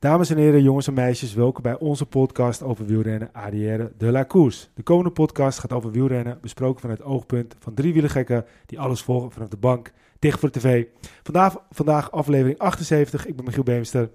Dames en heren, jongens en meisjes, welkom bij onze podcast over wielrennen Arrière de la Course. De komende podcast gaat over wielrennen, besproken vanuit het oogpunt van drie wielergekken die alles volgen vanaf de bank, dicht voor de tv. Vandaag, vandaag aflevering 78, ik ben Michiel Beemster.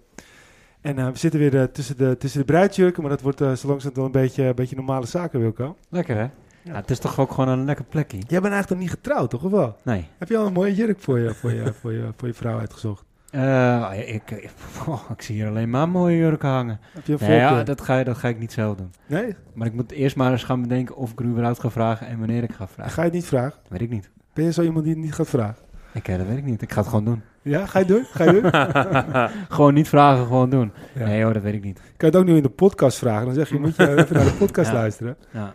En uh, we zitten weer uh, tussen, de, tussen de bruidjurken, maar dat wordt uh, zo langzamerhand wel een beetje, een beetje normale zaken, Wilco. Lekker hè? Ja. het is toch ook gewoon een lekker plekje. Jij bent eigenlijk nog niet getrouwd, toch? Of wel? Nee. Heb je al een mooie jurk voor je, voor je, voor je, voor je vrouw uitgezocht? Uh, ik, ik, oh, ik, zie hier alleen maar mooie jurken hangen. Heb je een nee, ja, dat ga, dat ga ik niet zelf doen. Nee? Maar ik moet eerst maar eens gaan bedenken of ik er überhaupt ga vragen en wanneer ik ga vragen. Ga je het niet vragen? Weet ik niet. Ben je zo iemand die het niet gaat vragen? Ik, dat weet ik niet. Ik ga het gewoon doen. Ja, ga je doen? Ga je doen? gewoon niet vragen, gewoon doen. Ja. Nee hoor, dat weet ik niet. Kan je het ook nu in de podcast vragen? Dan zeg je, moet je even naar de podcast ja. luisteren. Ja.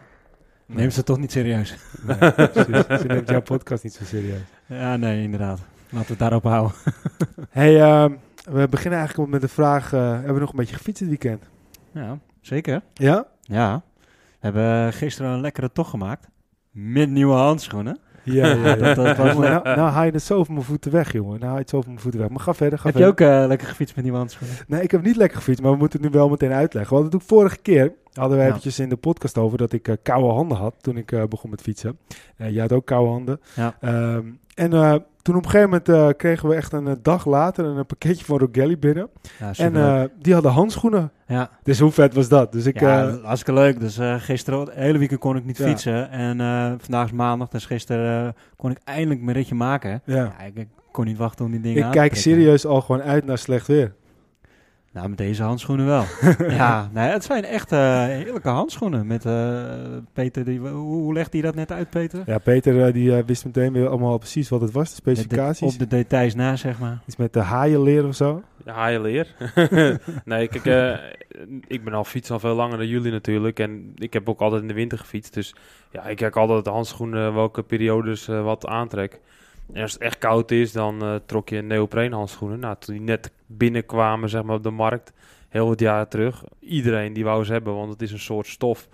Neem ze toch niet serieus. Nee, precies. Ze neemt jouw podcast niet zo serieus. Ja, nee, inderdaad. Laten we het daarop houden. hey, uh, we beginnen eigenlijk met de vraag, uh, hebben we nog een beetje gefietst dit weekend? Ja, zeker. Ja? Ja. We hebben gisteren een lekkere tocht gemaakt. Met nieuwe handschoenen. Ja, ja, ja. dat, dat was nou, nou haal je het zo over mijn voeten weg, jongen. Nou haal je het zo over mijn voeten weg. Maar ga verder, ga heb verder. je ook uh, lekker gefietst met nieuwe handschoenen? Nee, ik heb niet lekker gefietst, maar we moeten het nu wel meteen uitleggen. Want dat ik vorige keer. Hadden we eventjes in de podcast over dat ik uh, koude handen had toen ik uh, begon met fietsen. Jij had ook koude handen. Ja. Um, en toen op een gegeven moment uh, kregen we echt een dag later een pakketje van Rogelli binnen. Ja, en uh, die hadden handschoenen. Ja. Dus hoe vet was dat? Dus ik, ja, hartstikke leuk. Dus gisteren, het hele weekend kon ik niet Ja. fietsen. En vandaag is maandag, dus gisteren kon ik eindelijk mijn ritje maken. Ja. ik, ik kon niet wachten om die dingen ik aan kijk prikken. serieus al gewoon uit naar slecht weer. Nou, met deze handschoenen wel. ja, nee, het zijn echt uh, heerlijke handschoenen. Met uh, Peter, die, hoe, hoe legt hij dat net uit, Peter? Ja, Peter uh, die wist meteen weer allemaal precies wat het was, de specificaties. De, op de details na, zeg maar. Iets met de haaienleer of zo. Ja, haaienleer. nee, kijk, uh, ik ben al fiets al veel langer dan jullie natuurlijk. En ik heb ook altijd in de winter gefietst. Dus ja, ik kijk altijd de handschoenen, welke periodes uh, wat aantrek. En als het echt koud is, dan uh, trok je neopreenhandschoenen. Nou, toen die net binnenkwamen zeg maar, op de markt, heel het jaar terug. Iedereen die wou ze hebben, want het is een soort stof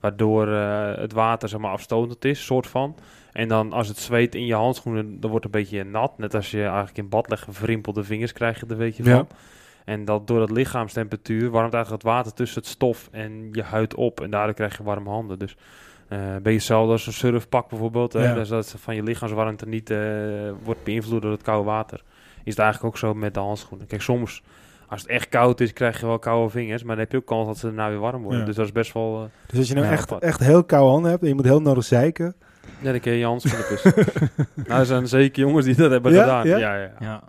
waardoor uh, het water zeg maar, afstotend is, soort van. En dan als het zweet in je handschoenen, dan wordt het een beetje nat. Net als je eigenlijk in bad legt, verrimpelde vingers krijg je er weet je van. Ja. En dat door het lichaamstemperatuur warmt eigenlijk het water tussen het stof en je huid op. En daardoor krijg je warme handen. Dus uh, je hetzelfde als een surfpak bijvoorbeeld. Hè? Ja. Dus dat van je lichaamswarmte niet uh, wordt beïnvloed door het koude water. Is het eigenlijk ook zo met de handschoenen. Kijk, soms als het echt koud is, krijg je wel koude vingers. Maar dan heb je ook kans dat ze daarna weer warm worden. Ja. Dus dat is best wel... Uh, dus als je nou ja, echt, echt heel koude handen hebt en je moet heel nodig zeiken... Ja, dan kun je je handschoenen kussen. nou, er zijn zeker jongens die dat hebben ja? gedaan. Ja, ja. ja.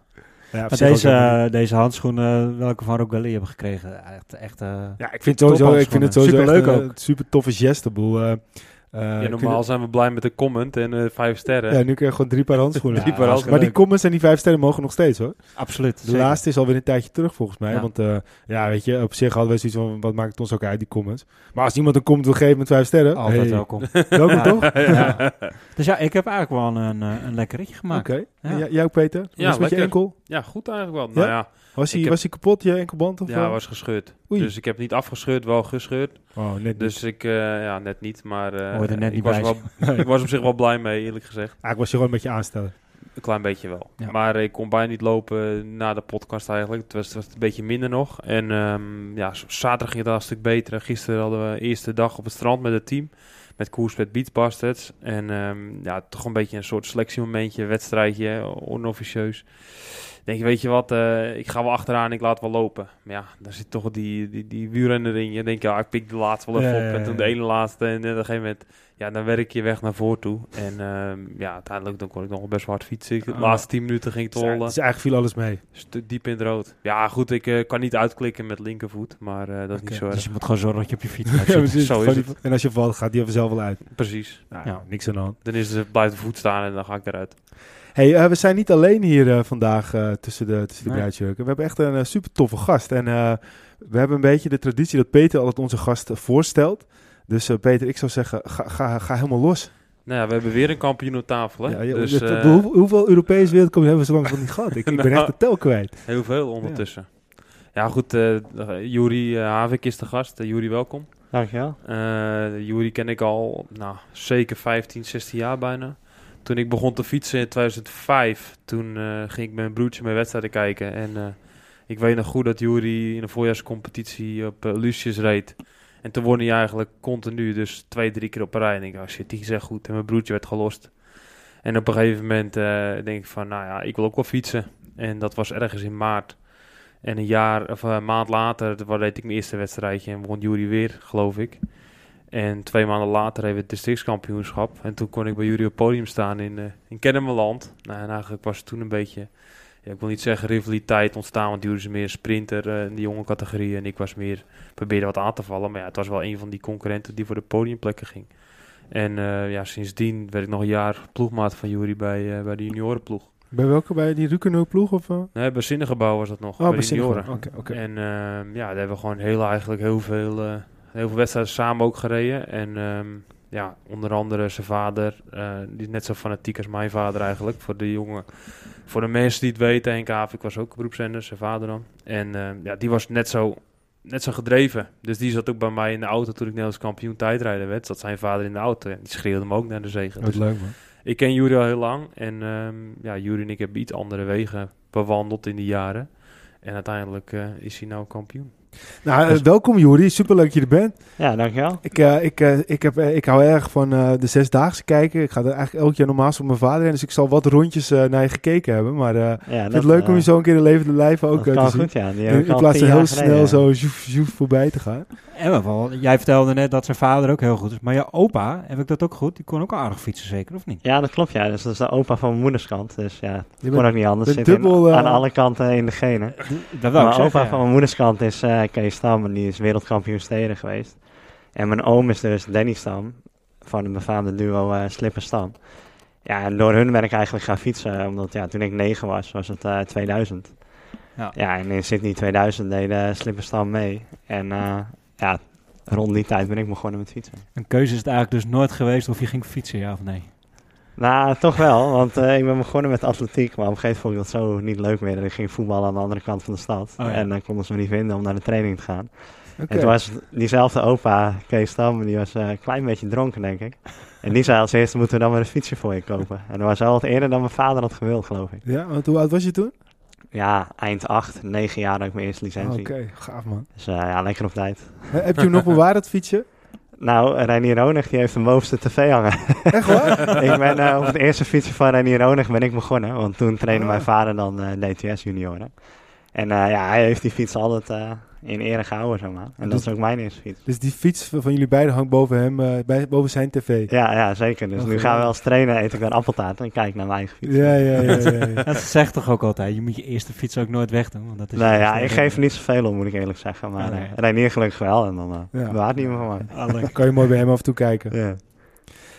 Ja. Ja, maar deze, uh, deze handschoenen, welke van Rogelli hebben gekregen, echt, echt uh, Ja, ik vind, sowieso, ik vind het sowieso super leuk echt, ook. Super toffe geste. Boel, uh, ja, normaal zijn we blij met de comment en uh, vijf sterren. Ja, nu krijg je gewoon drie paar handschoenen. drie paar handschoenen. Maar die comments en die vijf sterren mogen nog steeds hoor. Absoluut. De zeker. laatste is alweer een tijdje terug volgens mij. Ja. Want uh, ja, weet je, op zich hadden we zoiets van, wat maakt het ons ook uit, die comments. Maar als iemand een comment wil geven met vijf sterren. Altijd hey. welkom. welkom toch? Ja. Dus ja, ik heb eigenlijk wel een, een, een lekker ritje gemaakt. Oké. Okay. Ja. Jij ook Peter? Wat ja, was met je enkel? Ja, goed eigenlijk wel. Nou ja. Was hij, heb... was hij kapot, je enkelband? Of ja, was gescheurd. Oei. Dus ik heb niet afgescheurd, wel gescheurd. Oh, net dus ik, uh, ja, net niet. Maar uh, net ik, niet was wel, ik was op zich wel blij mee, eerlijk gezegd. Ah, ik was je gewoon een beetje aanstellen. Een klein beetje wel. Ja. Maar ik kon bijna niet lopen na de podcast eigenlijk. Het was, het was een beetje minder nog. En um, ja, zaterdag ging het al een stuk beter. Gisteren hadden we de eerste dag op het strand met het team. Met koers met Beachbusters. En um, ja, toch een beetje een soort selectiemomentje, wedstrijdje, onofficieus. Denk je, weet je wat, uh, ik ga wel achteraan, ik laat wel lopen. Maar ja, daar zit toch die, die, die wielrenner in je. denk je, ja, ik pik de laatste wel even Ja, op. En toen de ene laatste. En op een gegeven moment, ja, dan werk je weg naar voren toe. En um, ja, uiteindelijk dan kon ik nog wel best hard fietsen. De Ah. laatste tien minuten ging het Dus, uh, dus eigenlijk viel alles mee. st- diep in het rood. Ja, goed, ik uh, kan niet uitklikken met linkervoet. Maar uh, dat is niet zo erg. Dus je moet gewoon zorgen dat je op je fiets Ja, precies. zo is het. En als je valt, gaat die er zelf wel uit. Precies. Nou, Ja. niks aan de hand. Dan is het, blijft de voet staan en dan ga ik eruit. Hey, uh, we zijn niet alleen hier uh, vandaag uh, tussen de, tussen de Nee. bruidsjurken. We hebben echt een super toffe gast. En uh, we hebben een beetje de traditie dat Peter altijd onze gast voorstelt. Dus uh, Peter, ik zou zeggen, ga, ga, ga helemaal los. Nou ja, we hebben weer een kampioen op tafel. Hè? Ja, ja, dus eh, hoe- hoeveel Europese wereldkampioen hebben we zo lang nog niet gehad? Ik, ik ben Nou. echt de tel kwijt. heel veel ondertussen. Ja, goed. eh Juri eh, Havik is de gast. Uh, Juri, welkom. Dankjewel. Eh Juri ken ik al nou, zeker 15, 16 jaar bijna. Toen ik begon te fietsen in 2005, toen eh, ging ik met mijn broertje mijn wedstrijden kijken. En eh, ik weet nog goed dat Juri in de voorjaarscompetitie op eh, Lucius reed. En toen won hij eigenlijk continu, dus twee, drie keer op een rij. En ik dacht, shit, die is goed. En mijn broertje werd gelost. En op een gegeven moment denk ik van, nou ja, ik wil ook wel fietsen. En dat was ergens in maart. En een jaar of een maand later toen reed ik mijn eerste wedstrijdje en won Jury weer, geloof ik. En twee maanden later hebben we het districtskampioenschap. En toen kon ik bij Jury op het podium staan in, uh, in Kennemerland. Nou, en eigenlijk was het toen een beetje, ja, ik wil niet zeggen rivaliteit ontstaan, want Jury is meer sprinter uh, in de jonge categorie. En ik was meer, probeerde wat aan te vallen. Maar ja, het was wel een van die concurrenten die voor de podiumplekken ging. En uh, ja, sindsdien werd ik nog een jaar ploegmaat van Jury bij, bij de juniorenploeg. Bij welke? Bij die Rukeno ploeg? Of, uh? Nee, bij Zinnengebouw was dat nog. Oh, bij de junioren. Okay, okay. En uh, ja, daar hebben we gewoon heel, eigenlijk heel veel, uh, heel veel wedstrijden samen ook gereden. En um, ja, onder andere zijn vader, uh, die is net zo fanatiek als mijn vader eigenlijk. Voor de jongen, voor de mensen die het weten, Henk Havik was ook beroepszender, zijn vader dan. En ja, die was net zo, net zo gedreven. Dus die zat ook bij mij in de auto toen ik Nederlands kampioen tijdrijden werd. Zat zijn vader in de auto en die schreeuwde hem ook naar de zegen. Wat dus leuk man. Ik ken Jury al heel lang en um, ja, Jury en ik hebben iets andere wegen bewandeld in die jaren. En uiteindelijk uh, is hij nou kampioen. Nou, dus... welkom Jury, superleuk dat je er bent. Ja, dankjewel. Ik, uh, ik, uh, ik, heb, ik hou erg van de zesdaagse kijken. Ik ga er eigenlijk elk jaar normaal met mijn vader heen, dus ik zal wat rondjes naar je gekeken hebben. Maar ja, vind het leuk om je zo een keer in levende lijf ook dat te kan zien. Goed, ja. Die in, in plaats van heel snel zo zoef, zoef voorbij te gaan. En wel, jij vertelde net dat zijn vader ook heel goed is. Maar je opa, heb ik dat ook goed? Die kon ook aardig fietsen, zeker of niet? Ja, dat klopt. Ja. Dus dat is de opa van mijn moederskant. Dus ja, je kon ook niet anders. Zit dubbel, in, uh, aan alle kanten in de genen. Dat mijn zeggen, opa ja. van mijn moederskant is Kees Stam. En die is wereldkampioen steden geweest. En mijn oom is dus Danny Stam. Van de befaamde duo uh, Slipper Stam. Ja, en door hun ben ik eigenlijk gaan fietsen. Omdat ja, toen ik negen was, was het uh, 2000. Ja. ja, en in Sydney 2000 deed uh, Slipper Stam mee. En uh, ja, rond die tijd ben ik begonnen met fietsen. Een keuze is het eigenlijk dus nooit geweest of je ging fietsen, ja of nee? Nou, toch wel, want uh, ik ben begonnen met atletiek, maar op een gegeven moment vond ik dat zo niet leuk meer. En ik ging voetballen aan de andere kant van de stad. Oh, ja. En dan konden ze me niet vinden om naar de training te gaan. Okay. En toen was diezelfde opa, Kees Stam, die was uh, een klein beetje dronken, denk ik. En die zei als eerste, moeten we dan maar een fietsje voor je kopen. En dat was al wat eerder dan mijn vader had gewild, geloof ik. Ja, want hoe oud was je toen? Ja, eind 8, 9 jaar dat ik mijn eerste licentie. Oké, okay, gaaf man. Dus uh, ja, lekker op tijd. Heb je hem nog bewaard, dat fietsje? Nou, Reinier Ronig die heeft een bovenste tv hangen. Echt waar? ik ben uh, op het eerste fietsje van Reinier Ronig ben ik begonnen. Want toen trainde Ah. mijn vader dan uh, DTS junioren. En uh, ja, hij heeft die fiets altijd in ere gehouden, zeg maar. En dat, dat is ook mijn eerste fiets. Dus die fiets van jullie beiden hangt boven hem, uh, bij, boven zijn tv? Ja, ja zeker. Dus Oh, nu gaan we wel eens trainen, eet ik dan appeltaart en kijk naar mijn eigen fiets. Ja, ja, ja. ja, ja. dat zegt toch ook altijd, je moet je eerste fiets ook nooit wegdoen. Want dat is nee, ja, ik geef er niet zoveel om, moet ik eerlijk zeggen. Maar nee. uh, Reinier gelukkig wel en dan uh, Ja. bewaart niet meer van mij. Leuk. kan je mooi bij hem af en toe kijken.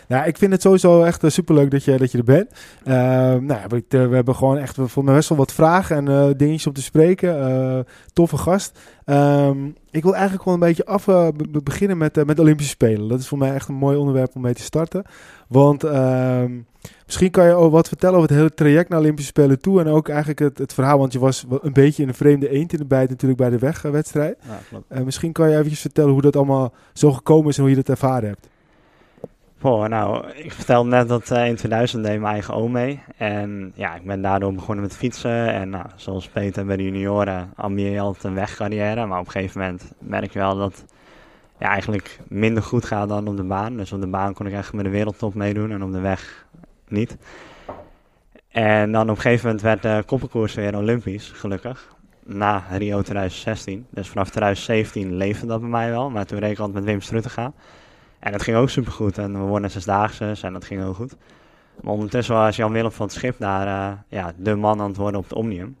Nou, ik vind het sowieso echt uh, superleuk dat je, dat je er bent. Uh, nou, ja, we, we, hebben gewoon echt voor mij best wel wat vragen en uh, dingetjes om te spreken. Toffe gast. Um, ik wil eigenlijk gewoon een beetje af uh, be beginnen met, uh, met Olympische Spelen. Dat is voor mij echt een mooi onderwerp om mee te starten. Want uh, misschien kan je ook wat vertellen over het hele traject naar Olympische Spelen toe. En ook eigenlijk het, het verhaal, want je was een beetje in een vreemde eend in de bijt natuurlijk bij de wegwedstrijd. Ja, misschien kan je eventjes vertellen hoe dat allemaal zo gekomen is en hoe je dat ervaren hebt. Oh, nou, ik vertelde net dat uh, in 2000 deed mijn eigen oom mee. En ja, ik ben daardoor begonnen met fietsen. En nou, zoals Peter bij de junioren ambieer je altijd een wegcarrière. Maar op een gegeven moment merk je wel dat ja, eigenlijk minder goed gaat dan op de baan. Dus op de baan kon ik echt met de wereldtop meedoen en op de weg niet. En dan op een gegeven moment werd de koppelkoers weer olympisch, gelukkig. Na Rio 2016. Dus vanaf 2017 leefde dat bij mij wel. Maar toen reed ik altijd met Wim Struttenga. En dat ging ook supergoed. En we wonnen zesdaagse en dat ging heel goed. Maar ondertussen was Jan Willem van het Schip daar uh, ja, de man aan het worden op het Omnium.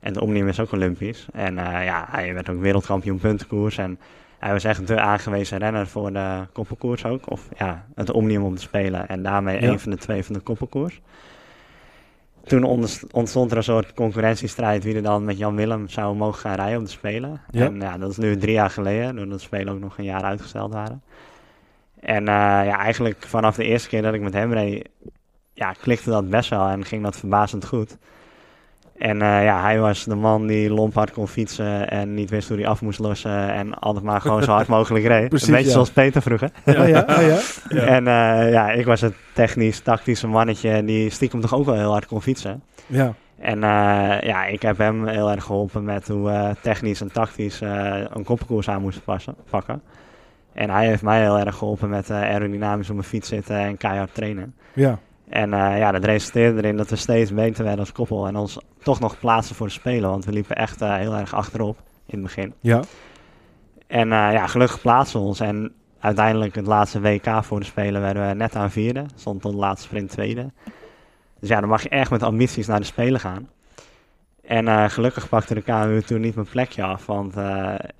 En het Omnium is ook Olympisch. En uh, ja, hij werd ook wereldkampioen puntenkoers. En hij was echt de aangewezen renner voor de koppelkoers ook. Of ja, het Omnium om te spelen. En daarmee Ja. een van de twee van de koppelkoers. Toen ontstond er een soort concurrentiestrijd wie er dan met Jan Willem zou mogen gaan rijden op de Spelen. Ja. En ja, dat is nu drie jaar geleden, doordat de Spelen ook nog een jaar uitgesteld waren. En eh, ja, eigenlijk vanaf de eerste keer dat ik met hem reed, ja, klikte dat best wel en ging dat verbazend goed. En eh, ja, hij was de man die lompard kon fietsen en niet wist hoe hij af moest lossen en altijd maar gewoon zo hard mogelijk reed. Precies, een beetje ja. zoals Peter vroeger. Ja, ja, ja. Ja. En eh, ja, ik was het technisch, tactische mannetje die stiekem toch ook wel heel hard kon fietsen. Ja, En ja, ik heb hem heel erg geholpen met hoe we technisch en tactisch een koppenkoers aan moesten passen, pakken. En hij heeft mij heel erg geholpen met eh, aerodynamisch op mijn fiets zitten en keihard trainen. ja. En eh, ja, dat resulteerde erin dat we steeds beter werden als koppel en ons toch nog plaatsen voor de Spelen. Want we liepen echt eh, heel erg achterop in het begin. Ja, En ja, gelukkig plaatsen we ons. En uiteindelijk het laatste WK voor de Spelen werden we net aan vierde. Stond tot de laatste sprint tweede. Dus ja, dan mag je echt met ambities naar de Spelen gaan. En gelukkig pakte de KMU toen niet mijn plekje af. Want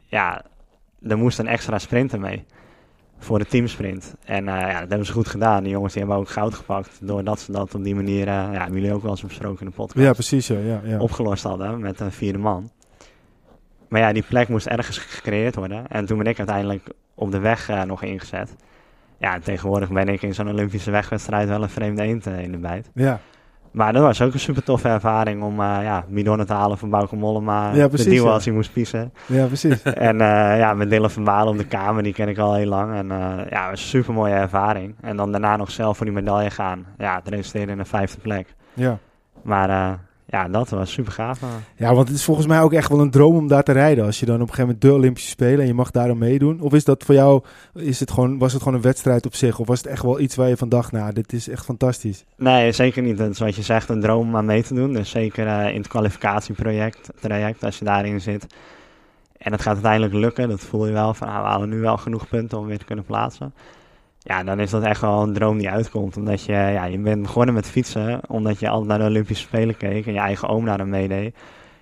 ja, er moest een extra sprinter mee. Voor de teamsprint. En eh, ja, dat hebben ze goed gedaan. Die jongens die hebben ook goud gepakt. Doordat ze dat op die manier, eh, ja, hebben jullie ook wel eens besproken in de podcast ja precies. Ja, ja, ja. opgelost hadden met een vierde man. Maar ja, die plek moest ergens gecreëerd worden. En toen ben ik uiteindelijk op de weg eh, nog ingezet. Ja, en tegenwoordig ben ik in zo'n Olympische wegwedstrijd wel een vreemde eend in de bijt. ja. Maar dat was ook een super toffe ervaring om uh, ja, bidonnen te halen van Bauke Mollema. Ja, de precies, duwen ja. als hij moest piezen. ja precies. en eh, ja, met Dylan van Balen op de kamer, die ken ik al heel lang. En eh, ja, een super mooie ervaring. En dan daarna nog zelf voor die medaille gaan. Ja, het resulteerde in een vijfde plek. Ja. Maar ja, dat was super gaaf. eh. ja, want het is volgens mij ook echt wel een droom om daar te rijden. Als je dan op een gegeven moment de Olympische Spelen en je mag daar aan meedoen. Of is dat voor jou, is het gewoon, was het gewoon een wedstrijd op zich? Of was het echt wel iets waar je van dacht, nou, dit is echt fantastisch. Nee, zeker niet. Het is wat je zegt, een droom om aan mee te doen. Dus zeker eh, in het kwalificatieproject, traject, als je daarin zit. En het gaat uiteindelijk lukken, dat voel je wel. Van, ah, we halen nu wel genoeg punten om weer te kunnen plaatsen. Ja, dan is dat echt wel een droom die uitkomt. Omdat je, ja, je bent begonnen met fietsen, omdat je altijd naar de Olympische Spelen keek en je eigen oom hem meedeed.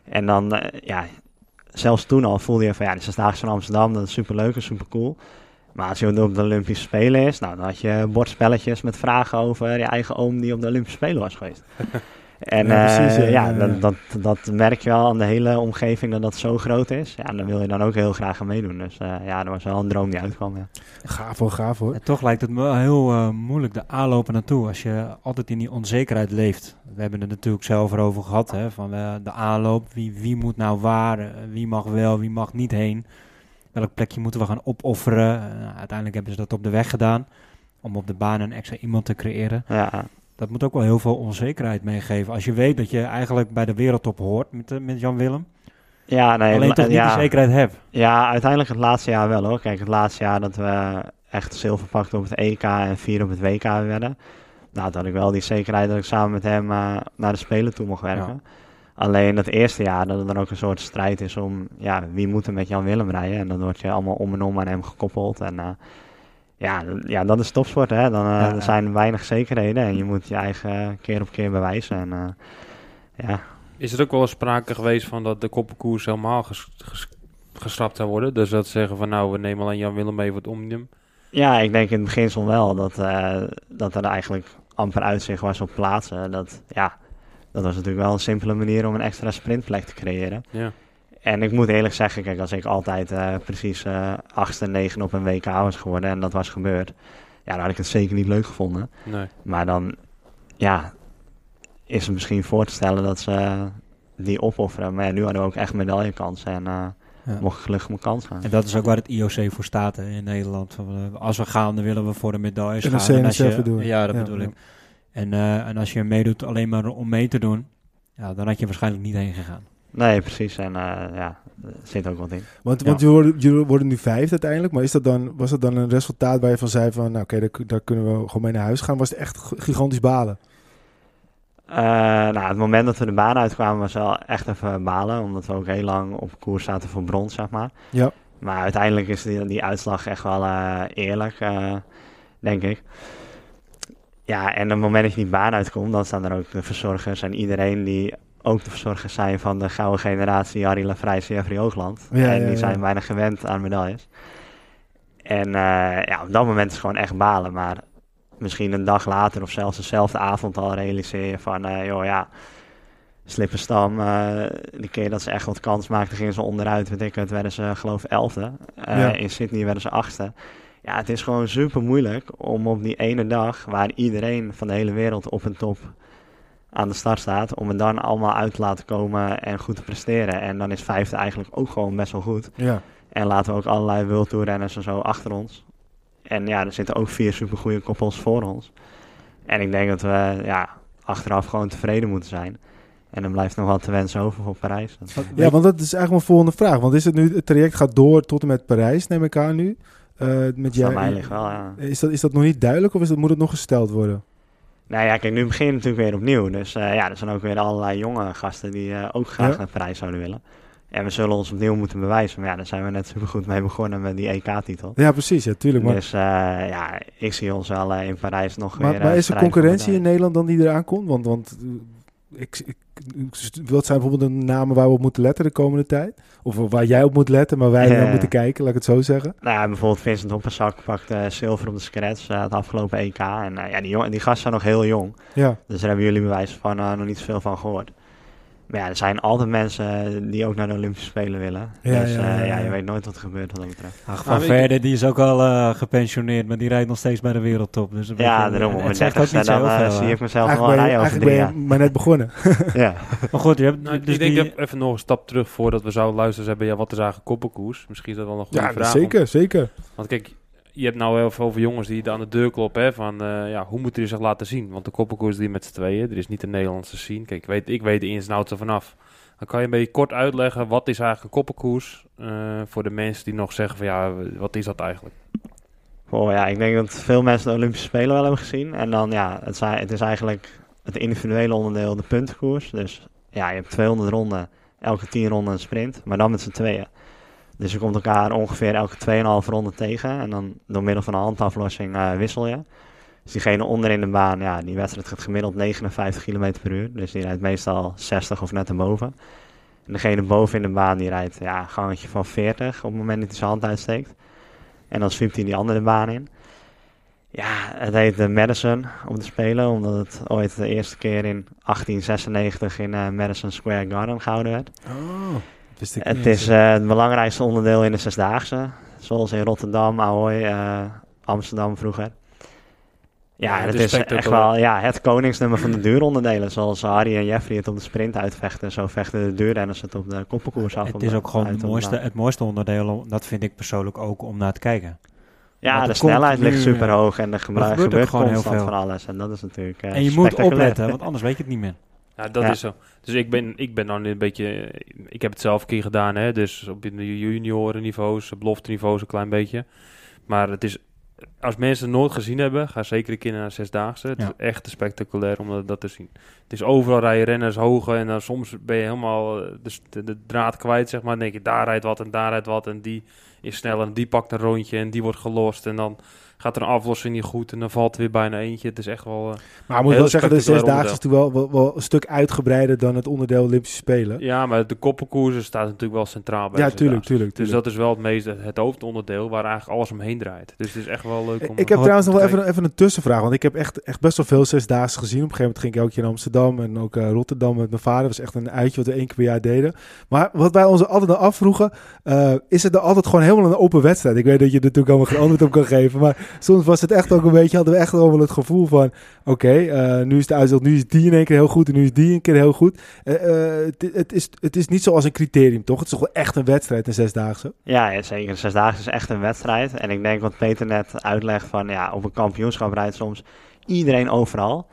En dan, eh, ja, zelfs toen al voelde je van, ja, de Zesdaagse van Amsterdam, dat is superleuk en supercool. Maar als je op de Olympische Spelen is, nou, dan had je bordspelletjes met vragen over je eigen oom die op de Olympische Spelen was geweest. En Ja, ja, precies, ja, ja, ja, ja. Dat, dat, dat merk je wel aan de hele omgeving dat dat zo groot is. Ja, en dan wil je dan ook heel graag aan meedoen. Dus eh, ja, dat was wel een droom die uitkwam. Ja. Gaaf hoor, gaaf hoor. En toch lijkt het me wel heel eh, moeilijk, de aanlopen naartoe, als je altijd in die onzekerheid leeft. We hebben het natuurlijk zelf erover gehad, hè, van eh, de aanloop, wie, wie moet nou waar, eh, wie mag wel, wie mag niet heen. Welk plekje moeten we gaan opofferen. Eh, uiteindelijk hebben ze dat op de weg gedaan, om op de baan een extra iemand te creëren. Ja, Dat moet ook wel heel veel onzekerheid meegeven. Als je weet dat je eigenlijk bij de wereldtop hoort met, eh, met Jan Willem, ja, nee, alleen toch niet ja. die zekerheid hebt. Ja, uiteindelijk het laatste jaar wel hoor. Kijk, het laatste jaar dat we echt zilver pakten op het EK en vier op het WK werden. Nou, had ik wel die zekerheid dat ik samen met hem eh, naar de Spelen toe mocht werken. Alleen dat eerste jaar dat het dan ook een soort strijd is om, ja, wie moet er met Jan Willem rijden? En dan word je allemaal om en om aan hem gekoppeld. En eh, ja, ja, dat is topsport hè. Dan, eh, Ja. Er zijn weinig zekerheden en je moet je eigen keer op keer bewijzen. En eh, ja, Is er ook wel eens sprake geweest van dat de koppenkoers helemaal ges, ges- geschrapt zou worden? Dus dat ze zeggen van nou, we nemen alleen Jan Willem mee voor het Omnium. Ja, ik denk in het beginsel wel dat, eh, dat er eigenlijk amper uitzicht was op plaatsen. Dat, ja, dat was natuurlijk wel een simpele manier om een extra sprintplek te creëren. Ja. En ik moet eerlijk zeggen, kijk, als ik altijd eh, precies eh achtste, negen op een WK was geworden en dat was gebeurd, ja, dan had ik het zeker niet leuk gevonden. Nee. Maar dan, ja, is het misschien voor te stellen dat ze die opofferen. Maar ja, nu hadden we ook echt medaillekansen en eh Ja. mocht ik gelukkig mijn kans gaan. En dat is ook waar het IOC voor staat hè, in Nederland. Van, Als we gaan, dan willen we voor de medailles En gaan. En als je, bedoel ja, dat Ja, bedoel ja. ik. En, eh, en als je meedoet alleen maar om mee te doen, ja, dan had je waarschijnlijk niet heen gegaan. Nee, precies. En eh, ja, zit ook wat in. Want, Ja. want jullie, worden, jullie worden nu vijfde uiteindelijk. Maar is dat dan, was dat dan een resultaat waar je van zei van... Nou oké, daar, daar kunnen we gewoon mee naar huis gaan. Was het echt gigantisch balen? Eh, nou, het moment dat we de baan uitkwamen was wel echt even balen. Omdat we ook heel lang op koers zaten voor brons, zeg maar. Ja. Maar uiteindelijk is die, die uitslag echt wel eh, eerlijk, denk ik. Ja, en op het moment dat je die baan uitkomt, dan staan er ook de verzorgers en iedereen die ook de verzorgers zijn van de gouden generatie Harry Lafrijs en Jeffrey Hoogland. Ja, en die ja. zijn bijna gewend aan medailles. En eh, ja, op dat moment is het gewoon echt balen. Maar misschien een dag later of zelfs dezelfde avond al realiseer je van, eh, joh ja, Slippenstam, eh die keer dat ze echt wat kans maakten, gingen ze onderuit, weet ik het, werden ze geloof elfde. Ja. In Sydney werden ze achtste. Ja, het is gewoon super moeilijk om op die ene dag waar iedereen van de hele wereld op een top aan de start staat, om het dan allemaal uit te laten komen en goed te presteren. En dan is vijfde eigenlijk ook gewoon best wel goed. Ja. En laten we ook allerlei World Tour renners en zo achter ons. En ja, er zitten ook vier supergoeie koppels voor ons. En ik denk dat we ja, achteraf gewoon tevreden moeten zijn. En dan blijft nog wat te wensen over voor Parijs. Ja, want dat is eigenlijk mijn volgende vraag. Want is het nu, het traject gaat door tot en met Parijs, neem ik aan nu? Eh met mij ligt wel, ja. is, dat, is dat nog niet duidelijk of is dat, moet het nog gesteld worden? Nou ja, kijk, nu begin je natuurlijk weer opnieuw. Dus eh, ja, er zijn ook weer allerlei jonge gasten die eh, ook graag Ja. naar Parijs zouden willen. En we zullen ons opnieuw moeten bewijzen. Maar ja, daar zijn we net super goed mee begonnen met die EK-titel. Ja, precies, ja, tuurlijk. Maar, Dus eh, ja, ik zie ons wel in Parijs nog maar, weer... maar is er concurrentie in. Nederland dan die eraan komt? Want, want ik, ik, wat zijn bijvoorbeeld de namen waar we op moeten letten de komende tijd? Of waar jij op moet letten, maar wij naar moeten kijken, laat ik het zo zeggen. Nou ja, bijvoorbeeld Vincent Hopperzak pakt eh, zilver op de scratch eh, het afgelopen EK. En eh, ja, die, jong, die gasten zijn nog heel jong. Ja, Dus daar hebben jullie bewijs van nog niet zoveel van gehoord. Maar ja, er zijn altijd mensen die ook naar de Olympische Spelen willen. Ja, dus ja, eh, ja, ja, ja. je weet nooit wat er gebeurt wat dat betreft. Ach, Ah, van ik- Verde, die is ook al eh, gepensioneerd, maar die rijdt nog steeds bij de wereldtop. Dus een Ja, daarom. Op mijn zegt ook 30ste niet zo dan veel, zie ik mezelf nog wel rijden over drie ben jaar. maar net begonnen. Ja. Maar goed, je hebt Nou, dus ik denk die- even nog een stap terug voordat we zouden luisteren hebben. Ja, wat is eigenlijk koppelkoers? Misschien is dat wel een goede Ja, vraag. zeker, zeker. om- want kijk, je hebt nou heel veel jongens die aan de deur kloppen. Hè, van eh, ja, hoe moeten die zich laten zien? Want de koppelkoers die met z'n tweeën. Er is niet een Nederlandse scene. Kijk, ik weet, ik weet de ins en outs ervan af. Dan kan je een beetje kort uitleggen wat is eigenlijk een koppelkoers eh, voor de mensen die nog zeggen van ja, wat is dat eigenlijk? Oh, ja, ik denk dat veel mensen de Olympische Spelen wel hebben gezien. En dan ja, het, het is eigenlijk het individuele onderdeel, de puntenkoers. Dus ja, je hebt 200 ronden, elke 10 ronden een sprint, maar dan met z'n tweeën. Dus je komt elkaar ongeveer elke 2,5 ronde tegen. En dan door middel van een handaflossing eh, wissel je. Dus diegene onderin de baan, ja, die wedstrijd gaat gemiddeld 59 km per uur. Dus die rijdt meestal 60 of net erboven. En degene boven in de baan, die rijdt ja, een gangetje van 40 op het moment dat hij zijn hand uitsteekt. En dan zwiept hij die andere baan in. Ja, het heet de Madison om te spelen, omdat het ooit de eerste keer in 1896 in eh, Madison Square Garden gehouden werd. Oh, wist ik Het niet. is eh, het belangrijkste onderdeel in de Zesdaagse, zoals in Rotterdam, Ahoy, eh, Amsterdam vroeger. Ja, Ja, het het is echt wel ja, het koningsnummer van de duuronderdelen. Zoals Harry en Jeffrey het op de sprint uitvechten, zo vechten de duurrenners het op de koppelkoers af. het is ook gewoon het mooiste, het mooiste onderdeel, dat vind ik persoonlijk ook om naar te kijken. Ja, Want de snelheid ligt super hoog en er gebruik, gebeurt gewoon heel veel. van alles. En dat is natuurlijk eh, en je moet opletten, want anders weet je het niet meer. Ja, dat Ja. is zo. Dus ik ben, ik ben dan een beetje... Ik heb het zelf een keer gedaan, hè. Dus op de juniorenniveaus, belofteniveaus een klein beetje. Maar het is... Als mensen het nooit gezien hebben, ga zeker een keer naar zesdaagse. Het Ja. is echt spectaculair om dat, dat te zien. Het is overal rijden renners hoge en dan soms ben je helemaal eh, de, de, de draad kwijt, zeg maar. Dan denk je, daar rijdt wat en daar rijdt wat en die is sneller en die pakt een rondje en die wordt gelost. En dan gaat er een aflossing niet goed en dan valt er weer bijna eentje. Het is echt wel... eh, Maar ik moet wel zeggen, de zesdaagse is natuurlijk wel, wel, wel een stuk uitgebreider dan het onderdeel Olympische Spelen. Ja, maar de koppelkoersen staat natuurlijk wel centraal bij Ja, tuurlijk, tuurlijk. Dus dat is wel het meest het hoofdonderdeel waar eigenlijk alles omheen draait. Dus het is echt wel leuk om... Ik heb Wat- trouwens nog wel even, even een tussenvraag. Want ik heb echt, echt best wel veel zesdaagse gezien. Op een gegeven moment ging ik keer naar Amsterdam en ook eh, Rotterdam met mijn vader. Dat was echt een uitje wat we één keer per jaar deden. Maar wat wij ons altijd afvroegen, eh, is het dan altijd gewoon helemaal een open wedstrijd? Ik weet dat je er natuurlijk allemaal geen antwoord op kan geven. Maar soms was het echt ook een beetje, hadden we echt wel het gevoel van, oké, eh, nu is de uitslag, nu is die in één keer heel goed en nu is die een keer heel goed. Eh, eh, het, het, is, het is niet zoals een criterium, toch? Het is toch wel echt een wedstrijd, een zesdaagse? Ja, ja, zeker. De Zesdaagse is echt een wedstrijd. En ik denk wat Peter net uitlegt van ja, op een kampioenschap rijdt soms iedereen overal.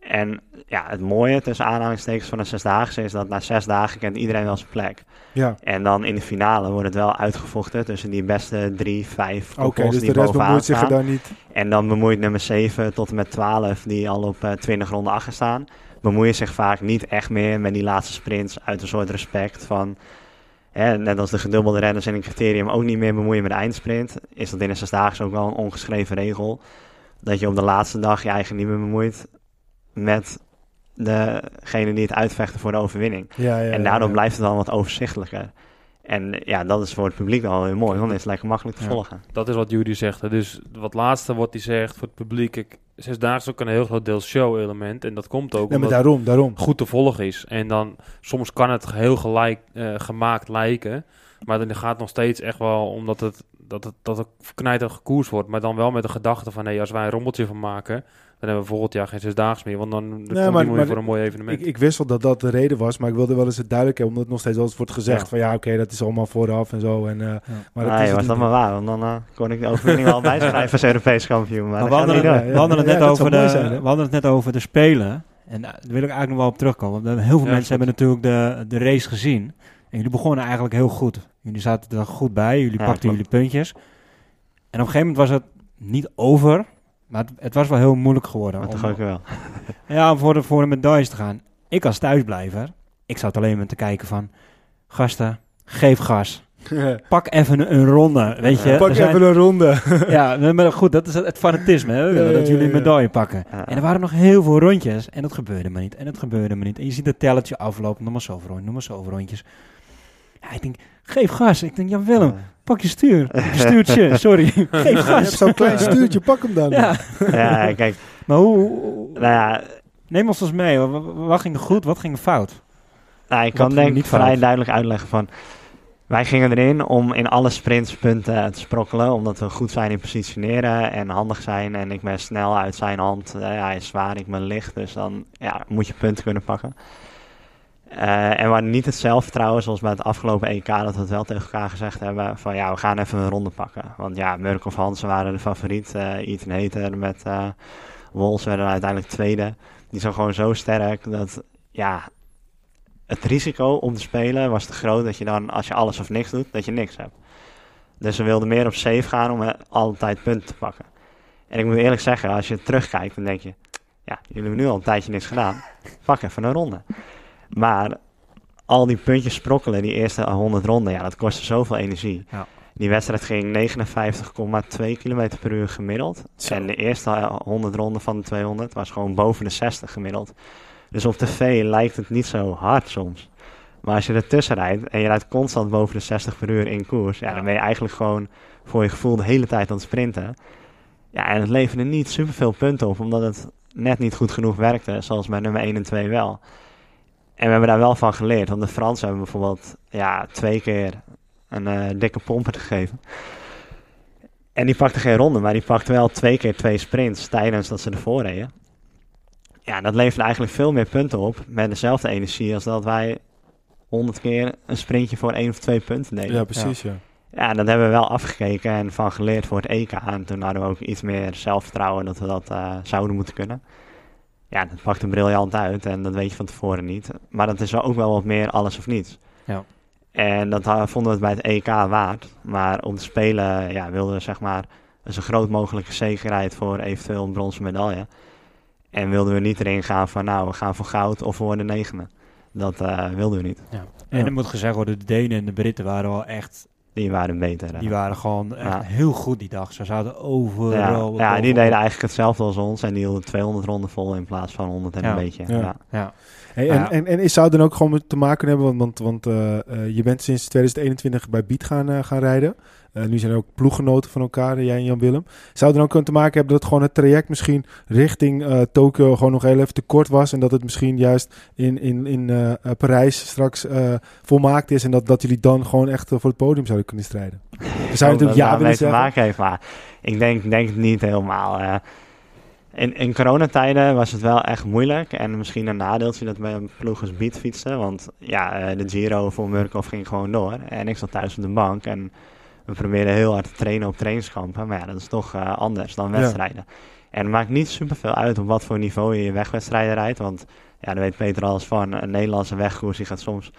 En ja, het mooie tussen aanhalingstekens van een Zesdaagse is dat na zes dagen kent iedereen wel zijn plek. Ja. En dan in de finale wordt het wel uitgevochten tussen die beste drie, vijf Oké, dus die de rest bovenaan bemoeit zich er dan niet. En dan bemoeit nummer 7 tot en met 12, die al op eh 20 ronden achter staan, bemoeien zich vaak niet echt meer met die laatste sprints uit een soort respect van, hè, net als de gedubbelde renners in een criterium ook niet meer bemoeien met de eindsprint, is dat in een zesdaagse ook wel een ongeschreven regel, dat je op de laatste dag je eigen niet meer bemoeit met degene die het uitvechten voor de overwinning. Ja, ja, en daardoor ja. blijft het dan wat overzichtelijker. En ja, dat is voor het publiek wel heel mooi, want dan is het lekker makkelijk te Ja. volgen. Dat is wat Jury zegt. hè. Dus wat laatste wat hij zegt voor het publiek. Kijk, Zesdaagse is ook een heel groot deel show-element. En dat komt ook Nee, maar omdat daarom, daarom. het goed te volgen is. En dan soms kan het heel gelijk eh, gemaakt lijken. Maar dan gaat het nog steeds echt wel, omdat het dat het, dat het knijter gekoers wordt. Maar dan wel met de gedachte van, nee, als wij een rommeltje van maken, dan hebben we volgend jaar geen zesdaags meer. Want dan nee, maar- maar, voor een mooi evenement. Ik, ik wist wel dat dat de reden was, maar ik wilde wel eens het duidelijk hebben, omdat het nog steeds wel eens wordt gezegd Ja. van ja, oké, dat is allemaal vooraf en zo. En, eh, maar dat nee, is het was dat maar waar, want dan eh, kon ik de overwinning wel bijschrijven als Europees kampioen. Maar, Maar we hadden, niet het, net over de, zijn, we hadden het net over de spelen. En daar wil ik eigenlijk nog wel op terugkomen. Want heel veel Ja, mensen goed. hebben natuurlijk de, de race gezien. En jullie begonnen eigenlijk heel goed. Jullie zaten er goed bij. Jullie Ja, pakten klopt. jullie puntjes. En op een gegeven moment was het niet over. Maar het, het was wel heel moeilijk geworden. Maar om, toch ook wel. ja, om voor de, voor de medailles te gaan. Ik als thuisblijver. Ik zat alleen maar te kijken van... Gasten, geef gas. Pak even een, ronde, weet je. Pak zijn- even een ronde. ja, maar goed, dat is het, het fanatisme. Hè? We willen Ja, dat ja, jullie een ja. medaille pakken. Ja. En er waren nog heel veel rondjes. En dat gebeurde maar niet. En dat gebeurde maar niet. En je ziet het telletje aflopen. Nog maar zoveel rondjes. Nog maar zoveel rondjes. Ja, ik denk, geef gas. Ik denk, Jan Willem, pak je stuur. Je stuurtje, sorry. Geef Je hebt gas. zo'n klein stuurtje, pak hem dan. Ja, ja, kijk, maar hoe... hoe- nou ja, Neem ons eens mee. Wat, wat ging er goed? Wat ging er fout? nou, ik Wat kan denk ik niet vrij fout? duidelijk uitleggen van... Wij gingen erin om in alle sprints punten te sprokkelen, omdat we goed zijn in positioneren en handig zijn. En ik ben snel uit zijn hand. Eh, ja, hij is zwaar, ik ben licht, dus dan ja, moet je punten kunnen pakken. Eh, en we niet het zelfvertrouwen, zoals bij het afgelopen EK, dat we het wel tegen elkaar gezegd hebben. Van ja, we gaan even een ronde pakken. Want ja, Murk of Hansen waren de favoriet. eh Ethan Hater met eh Wols werden uiteindelijk tweede. Die zijn gewoon zo sterk dat ja, het risico om te spelen was te groot dat je dan, als je alles of niks doet, dat je niks hebt. Dus we wilden meer op safe gaan om altijd punten te pakken. En ik moet eerlijk zeggen, als je terugkijkt, dan denk je, ja, jullie hebben nu al een tijdje niks gedaan. Pak even een ronde. Maar al die puntjes sprokkelen, die eerste 100 ronden, ja, dat kostte zoveel energie. Ja. Die wedstrijd ging 59,2 km per uur gemiddeld. Zo. En de eerste eh, 100 ronden van de 200 was gewoon boven de 60 gemiddeld. Dus op tv lijkt het niet zo hard soms. Maar als je ertussen rijdt en je rijdt constant boven de 60 per uur in koers, ja, dan ben je eigenlijk gewoon voor je gevoel de hele tijd aan het sprinten. Ja, en het leverde niet superveel punten op, omdat het net niet goed genoeg werkte, zoals bij nummer 1 en 2 wel. En we hebben daar wel van geleerd, want de Fransen hebben bijvoorbeeld ja, twee keer een eh, dikke pomper gegeven. En die pakte geen ronde, maar die pakte wel twee keer twee sprints tijdens dat ze ervoor reden. Ja, dat leverde eigenlijk veel meer punten op met dezelfde energie als dat wij 100 keer een sprintje voor één of twee punten deden. Ja, precies, ja. Ja, dat hebben we wel afgekeken en van geleerd voor het EK. En toen hadden we ook iets meer zelfvertrouwen dat we dat eh, zouden moeten kunnen. Ja, dat pakte briljant uit en dat weet je van tevoren niet. Maar dat is ook wel wat meer alles of niets. Ja. En dat vonden we het bij het EK waard. Maar om te spelen ja, wilden we zeg maar een zo groot mogelijke zekerheid voor eventueel een bronzen medaille. En wilden we niet erin gaan van nou, we gaan voor goud of we worden negende. Dat eh, wilden we niet. En Ja. er moet gezegd worden, de Denen en de Britten waren wel echt... Die waren beter. Die waren gewoon echt Ja. heel goed die dag. Ze zaten overal... Ja, die deden eigenlijk hetzelfde als ons. En die hielden 200 ronden vol in plaats van 100 en Ja. een beetje. Ja. Ja. Ja. Hey, Ja. en, en, en is zou het dan ook gewoon met te maken hebben, want, want, want eh, eh, je bent sinds 2021 bij Beat gaan, eh, gaan rijden. Eh, nu zijn er ook ploeggenoten van elkaar, eh, jij en Jan Willem. Zou het dan ook kunnen te maken hebben dat gewoon het traject misschien richting eh, Tokio gewoon nog heel even te kort was. En dat het misschien juist in, in, in Parijs straks volmaakt is. En dat, dat jullie dan gewoon echt voor het podium zouden kunnen strijden. Dan zou je Of natuurlijk ja willen te zeggen. maken heeft. Maar ik denk, denk het niet helemaal. in, in coronatijden was het wel echt moeilijk. En misschien een nadeeltje dat bij een ploeg als fietste. Want ja, de Giro voor Murkoff ging gewoon door. En ik zat thuis op de bank. En we probeerden heel hard te trainen op trainingskampen. Maar ja, dat is toch eh, anders dan Ja. wedstrijden. En het maakt niet superveel uit op wat voor niveau je je wegwedstrijden rijdt. Want ja, daar weet Peter alles van. Een Nederlandse wegkoers die gaat soms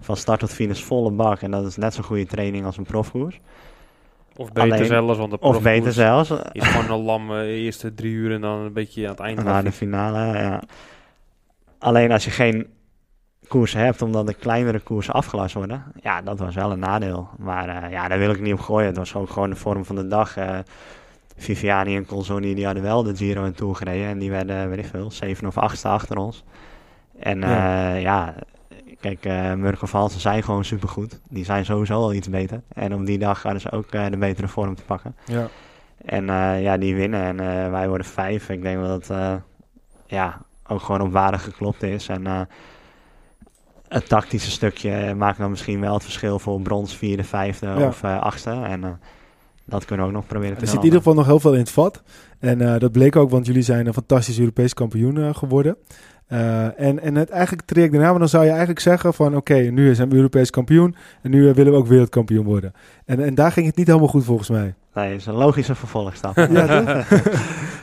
van start tot finish volle bak. En dat is net zo'n goede training als een profkoers. Of beter Alleen- zelfs, want de Of beter zelfs. is gewoon een lam eh, eerste drie uur en dan een beetje aan het eind. Na de finale, ja. Alleen als je geen koers hebt, omdat de kleinere koersen afgelast worden, ja, dat was wel een nadeel. Maar eh, ja, daar wil ik niet op gooien. Het was ook gewoon de vorm van de dag. eh Viviani en Colzoni, die hadden wel de Giro en Tour gereden. En die werden, weet ik veel, zeven of achtste achter ons. En Ja. ja, kijk, eh Murko Valsen zijn gewoon supergoed. Die zijn sowieso al iets beter. En op die dag hadden ze ook eh, de betere vorm te pakken. Ja. En eh, ja, die winnen en eh, wij worden vijf. Ik denk dat eh, ja, ook gewoon op waarde geklopt is. En eh, het tactische stukje maakt dan misschien wel het verschil voor brons vierde, vijfde Ja. of eh, achtste. En eh, dat kunnen we ook nog proberen te Er zit in ieder geval nog heel veel in het vat. En uh, dat bleek ook, want jullie zijn een fantastisch Europees kampioen uh, geworden. Uh, en, en het eigenlijk traject daarna, dan zou je eigenlijk zeggen van... oké, okay, nu zijn we Europees kampioen en nu willen we ook wereldkampioen worden. En, en daar ging het niet helemaal goed volgens mij. Nee, dat is een logische vervolgstap. ja,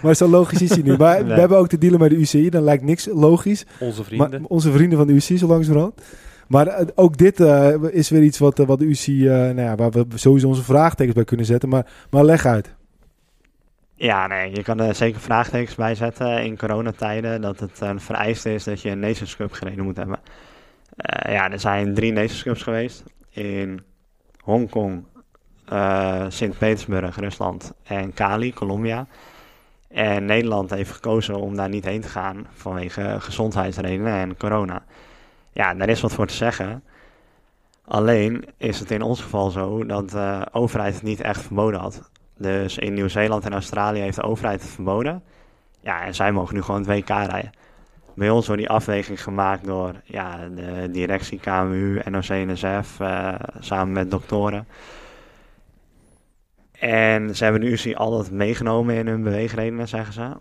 maar zo logisch is hij niet. Maar nee. we hebben ook te dealen met de UCI, dan lijkt niks logisch. Onze vrienden. Maar, onze vrienden van de UCI, zo langzamerhand. Maar uh, ook dit uh, is weer iets wat, wat de UCI, nou ja, waar we sowieso onze vraagtekens bij kunnen zetten. Maar, maar leg uit. Ja, nee, je kan er zeker vraagtekens bij zetten in coronatijden. Dat het een vereiste is dat je een Nations Cup gereden moet hebben. Ja, er zijn drie Nations Cups geweest. In Hongkong, Sint-Petersburg, Rusland en Cali, Colombia. En Nederland heeft gekozen om daar niet heen te gaan vanwege gezondheidsredenen en corona. Ja, daar is wat voor te zeggen. Alleen is het in ons geval zo dat de overheid het niet echt verboden had. Dus in Nieuw-Zeeland en Australië heeft de overheid het verboden. Ja, en zij mogen nu gewoon het WK rijden. Bij ons wordt die afweging gemaakt door ja, de directie KMU, NOC-NSF, uh, samen met doktoren. En ze hebben de UCI altijd meegenomen in hun beweegredenen, zeggen ze.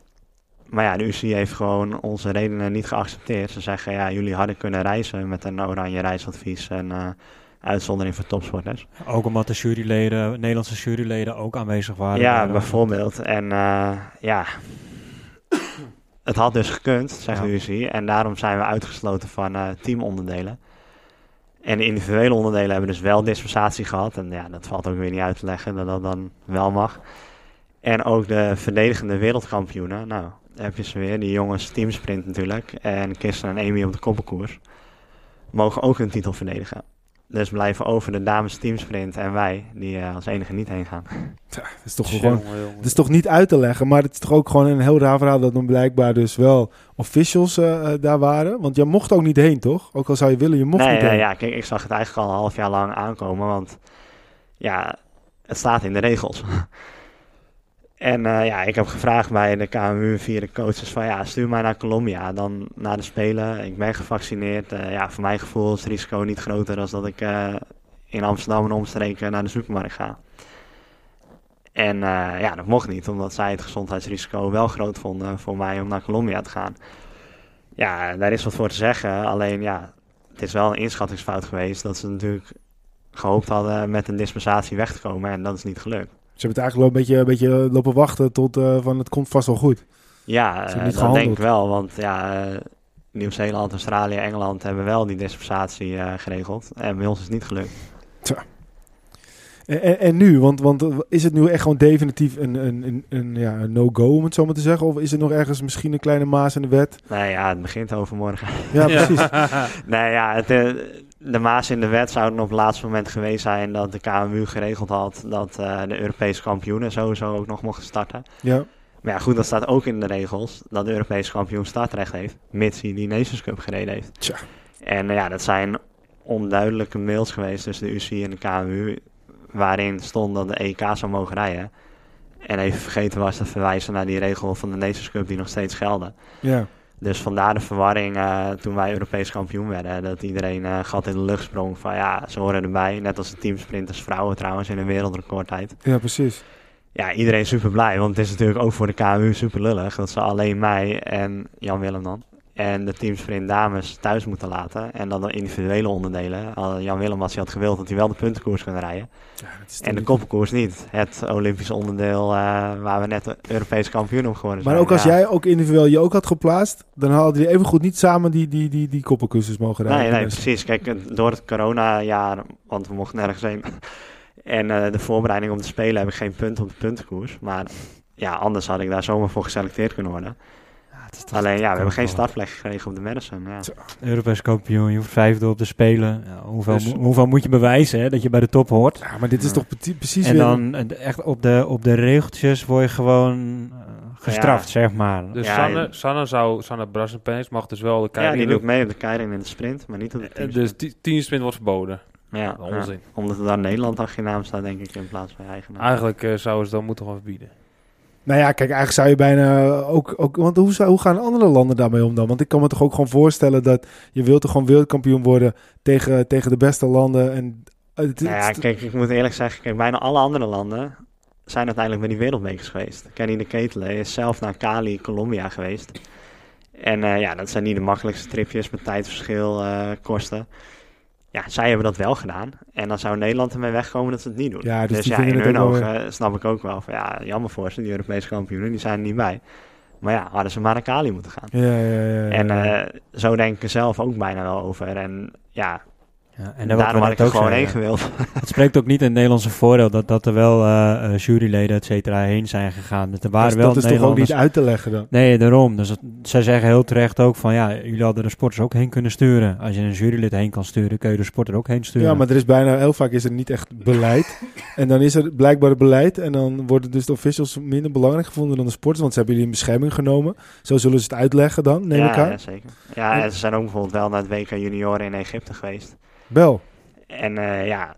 Maar ja, de UCI heeft gewoon onze redenen niet geaccepteerd. Ze zeggen, ja, jullie hadden kunnen reizen met een oranje reisadvies en... Uh, uitzondering voor topsporters. Ook omdat de juryleden, Nederlandse juryleden ook aanwezig waren. Ja, bijvoorbeeld. En uh, ja, het had dus gekund, zegt ja. de UCI. En daarom zijn we uitgesloten van uh, teamonderdelen. En de individuele onderdelen hebben dus wel dispensatie gehad. En ja, dat valt ook weer niet uit te leggen dat dat dan wel mag. En ook de verdedigende wereldkampioenen. Nou, heb je ze weer. Die jongens teamsprint natuurlijk. En Kirsten en Amy op de koppelkoers. Mogen ook hun titel verdedigen. Dus blijven over de dames teamsprint en wij, die uh, als enige niet heen gaan. Ja, het is toch gewoon, het is toch niet uit te leggen, maar het is toch ook gewoon een heel raar verhaal dat dan blijkbaar dus wel officials uh, daar waren. Want je mocht ook niet heen, toch? Ook al zou je willen, je mocht nee, niet heen. Ja, kijk, ik zag het eigenlijk al een half jaar lang aankomen, want ja, het staat in de regels. En uh, ja, ik heb gevraagd bij de KMU via de coaches van ja, stuur mij naar Colombia, dan naar de Spelen. Ik ben gevaccineerd. Uh, ja, voor mijn gevoel is het risico niet groter dan dat ik uh, in Amsterdam en omstreken naar de supermarkt ga. En ja, dat mocht niet, omdat zij het gezondheidsrisico wel groot vonden voor mij om naar Colombia te gaan. Ja, daar is wat voor te zeggen. Alleen ja, het is wel een inschattingsfout geweest dat ze natuurlijk gehoopt hadden met een dispensatie weg te komen en dat is niet gelukt. Ze hebben het eigenlijk wel een beetje, een beetje lopen wachten tot uh, van het komt vast wel goed. Ja, uh, dat denk ik wel. Want ja, uh, Nieuw-Zeeland, Australië, Engeland hebben wel die dispensatie geregeld. En bij ons is het niet gelukt. Tja. En, en, nu? Want, want is het nu echt gewoon definitief een, een, een, een ja, no-go, om het zo maar te zeggen? Of is er nog ergens misschien een kleine maas in de wet? Nee, ja, het begint overmorgen. Ja, precies. nee, ja, het, de maas in de wet zou er op het laatste moment geweest zijn dat de KMU geregeld had dat uh, de Europese kampioenen sowieso ook nog mochten starten. Ja. Maar ja, goed, dat staat ook in de regels dat de Europese kampioen startrecht heeft, mits hij die Nations Cup gereden heeft. Tja. En uh, ja, dat zijn onduidelijke mails geweest tussen de UCI en de KMU, waarin stond dat de EK zou mogen rijden. En even vergeten was te verwijzen naar die regel van de Nations Cup die nog steeds gelden. Ja. Dus vandaar de verwarring uh, toen wij Europees kampioen werden. Dat iedereen uh, gat in de lucht sprong van ja, ze horen erbij. Net als de teamsprinters vrouwen trouwens in een wereldrecordtijd. Ja, precies. Ja, iedereen super blij. Want het is natuurlijk ook voor de KMU super lullig. Dat ze alleen mij en Jan Willem dan en de teamsprint dames thuis moeten laten. En dan de individuele onderdelen. Jan Willem, als hij had gewild, dat hij wel de puntenkoers kunnen rijden. Ja, en de koppelkoers niet. Het Olympische onderdeel uh, waar we net de Europese kampioen op geworden zijn. Maar ook als ja. jij ook individueel je ook had geplaatst, dan hadden die even goed niet samen die, die, die, die koppelkoerses mogen rijden. Nee, nee, precies. Kijk, door het coronajaar, want we mochten nergens heen. en uh, de voorbereiding om te spelen heb ik geen punt op de puntenkoers. Maar ja, anders had ik daar zomaar voor geselecteerd kunnen worden. Alleen ja, we hebben geen startplek gekregen op de Madison. Ja. Europees kampioen, je hoeft vijfde op te spelen. Ja, hoeveel, dus, hoeveel moet je bewijzen hè, dat je bij de top hoort? Ja, maar dit is toch precies En weer... dan echt op de, op de regeltjes word je gewoon uh, gestraft, zeg maar. Dus Ja, Sanne, Sanne zou, Sanne Brassenpenis mag dus wel de Ja, keiring die doet mee op de keiring in de sprint, maar niet op de Eh, team. Dus die teamsprint wordt verboden. ja, ja, Onzin. omdat er daar Nederland achter je naam staat, denk ik, in plaats van je eigen naam. Eigenlijk eh, zouden ze dat moeten gewoon verbieden. Nou ja, kijk, eigenlijk zou je bijna ook... ook want hoe, zou, hoe gaan andere landen daarmee om dan? Want ik kan me toch ook gewoon voorstellen dat je wilt toch gewoon wereldkampioen worden tegen, tegen de beste landen. En, Nou ja, kijk, ik moet eerlijk zeggen, kijk, bijna alle andere landen zijn uiteindelijk bij die wereldbekers geweest. Kenny de Ketele is zelf naar Cali, Colombia geweest. En eh, ja, dat zijn niet de makkelijkste tripjes met tijdverschil, eh, kosten. Ja, zij hebben dat wel gedaan. En dan zou Nederland ermee wegkomen dat ze het niet doen. Ja, dus dus ja, in vinden het hun wel ogen snap ik ook wel van ja, jammer voor ze, die Europese kampioenen, die zijn er niet bij. Maar ja, hadden ze maar naar Cali moeten gaan. Ja, ja, ja. En eh, zo denk ik er zelf ook bijna wel over. En ja, Ja, en daarom had ik er ook gewoon heen gewild. Het spreekt ook niet in het Nederlandse voordeel dat, dat er wel eh, eh, juryleden et cetera heen zijn gegaan. Dat er waren Dus wel dat is toch ook niet uit te leggen dan? Nee, daarom. Dus het- zij zeggen heel terecht ook van ja, jullie hadden de sporters ook heen kunnen sturen. Als je een jurylid heen kan sturen, kun je de sporter ook heen sturen. Ja, maar er is bijna heel vaak is er niet echt beleid. en dan is er blijkbaar beleid. En dan worden dus de officials minder belangrijk gevonden dan de sporters. Want ze hebben jullie in bescherming genomen. Zo zullen ze het uitleggen dan, neem ik ja, aan. ja, zeker. Ja, en ze zijn ook bijvoorbeeld wel naar het WK junioren in Egypte geweest. Bel. En eh, ja,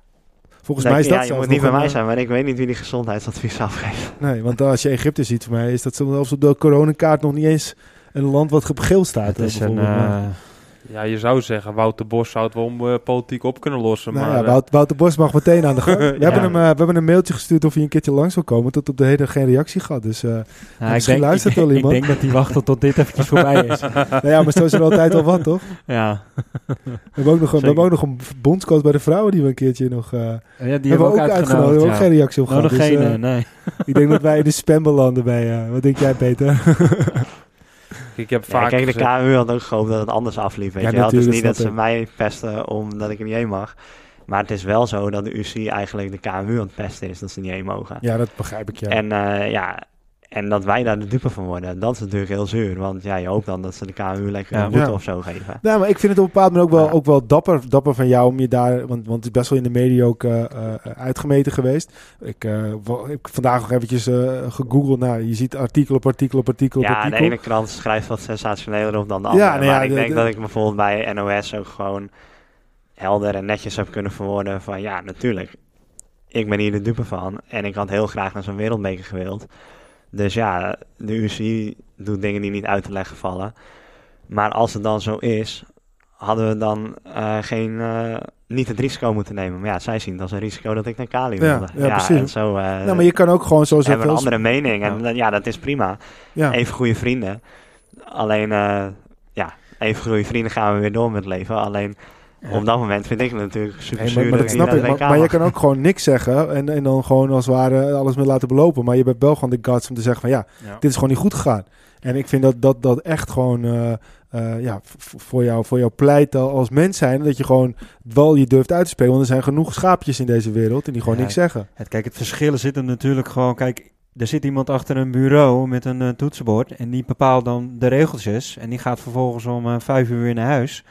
Volgens mij is dat ja, je moet niet bij mij zijn, maar ik weet niet wie die gezondheidsadvies afgeeft. Nee, want als je Egypte ziet, voor mij is dat zelfs op de coronakaart nog niet eens een land wat op geel staat. het hè, is een, bijvoorbeeld. Ja, je zou zeggen, Wouter Bos zou het wel om, eh, politiek op kunnen lossen. Nou maar ja, eh, Wout- Wouter Bos mag meteen aan de gang. We, Ja. hebben hem, eh, we hebben een mailtje gestuurd of hij een keertje langs wil komen. Tot op de heden geen reactie gehad. Dus eh, nou, ik, misschien denk, luistert ik, wel ik iemand. denk dat hij wacht tot dit eventjes voorbij is. nou ja, maar zo is er altijd al wat, toch? Ja. We hebben ook nog een, we hebben ook nog een bondscoach bij de vrouwen die we een keertje nog... eh ja, die hebben we ook uitgenodigd. We hebben ook geen reactie op Nou, gehad. nog Dus, geen, nee. ik denk dat wij in de spam belanden bij... eh, wat denk jij, Peter? Ik heb Ja, vaak kijk, de KMU had ook gehoopt dat het anders afliep. Weet Ja, je wel. Het is niet dat ze mij pesten omdat ik er niet heen mag. Maar het is wel zo dat de UC eigenlijk de KMU aan het pesten is, dat ze niet heen mogen. ja, dat begrijp ik, ja. En, eh, ja, en dat wij daar de dupe van worden, dat is natuurlijk heel zuur. Want ja, je hoopt dan dat ze de KMU lekker Ja. een boete Ja. of zo geven. Nou, maar ik vind het op een bepaald moment ook wel, Ja. ook wel dapper, dapper van jou om je daar... Want, want het is best wel in de media ook eh, eh, uitgemeten geweest. Ik eh, ik heb vandaag nog eventjes eh, gegoogeld. Nou, je ziet artikel op artikel op artikel op Ja, de ene krant schrijft wat sensationeler op dan de Ja, andere. nou ja, maar ik de- denk de- dat ik bijvoorbeeld bij NOS ook gewoon helder en netjes heb kunnen verwoorden van ja, natuurlijk. Ik ben hier de dupe van en ik had heel graag naar zo'n wereldbeker gewild. Dus ja, de UCI doet dingen die niet uit te leggen vallen. Maar als het dan zo is, hadden we dan eh, geen, eh, niet het risico moeten nemen. Maar ja, zij zien het als een risico dat ik naar Cali Ja, wilde. ja, precies. En zo eh, nou, maar je kan ook gewoon zo zeggen... een andere mening. En eh, ja, dat is prima ja. even goede vrienden. Alleen, ja, even goede vrienden gaan we weer door met het leven. Alleen, op dat moment vind ik het natuurlijk super zuur maar, maar dat snap ik. Maar, je kan ook gewoon niks zeggen en, en dan gewoon als het ware alles mee laten belopen. Maar je hebt wel gewoon de guts om te zeggen van ja, Ja. dit is gewoon niet goed gegaan. En ik vind dat dat, dat echt gewoon eh, eh, ja, voor, jou, voor jou pleit al- als mens zijn. Dat je gewoon wel je durft uit te spelen. Want er zijn genoeg schaapjes in deze wereld en die gewoon Ja. niks zeggen. Het, kijk, het verschil zit hem natuurlijk gewoon... Kijk, er zit iemand achter een bureau met een eh, toetsenbord... en die bepaalt dan de regeltjes... en die gaat vervolgens om vijf uur weer naar huis...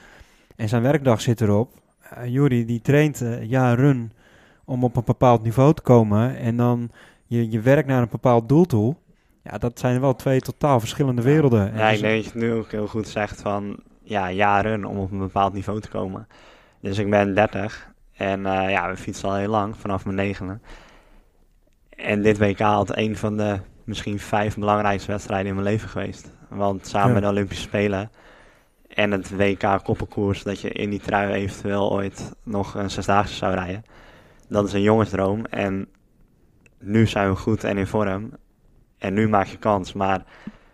en zijn werkdag zit erop. Uh, Jury, die traint eh, jaren om op een bepaald niveau te komen... en dan je, je werk naar een bepaald doel toe... Ja, dat zijn wel twee totaal verschillende werelden. En Ja, dus- ik denk dat je het nu ook heel goed zegt van, ja, jaren om op een bepaald niveau te komen. Dus ik ben 30 en eh, ja, we fietsen al heel lang, vanaf mijn negende. En dit WK had een van de misschien vijf belangrijkste wedstrijden in mijn leven geweest. Want samen Ja. met de Olympische Spelen en het WK koppelkoers, dat je in die trui eventueel ooit nog een zesdaagse zou rijden. Dat is een jongensdroom en nu zijn we goed en in vorm. En nu maak je kans, maar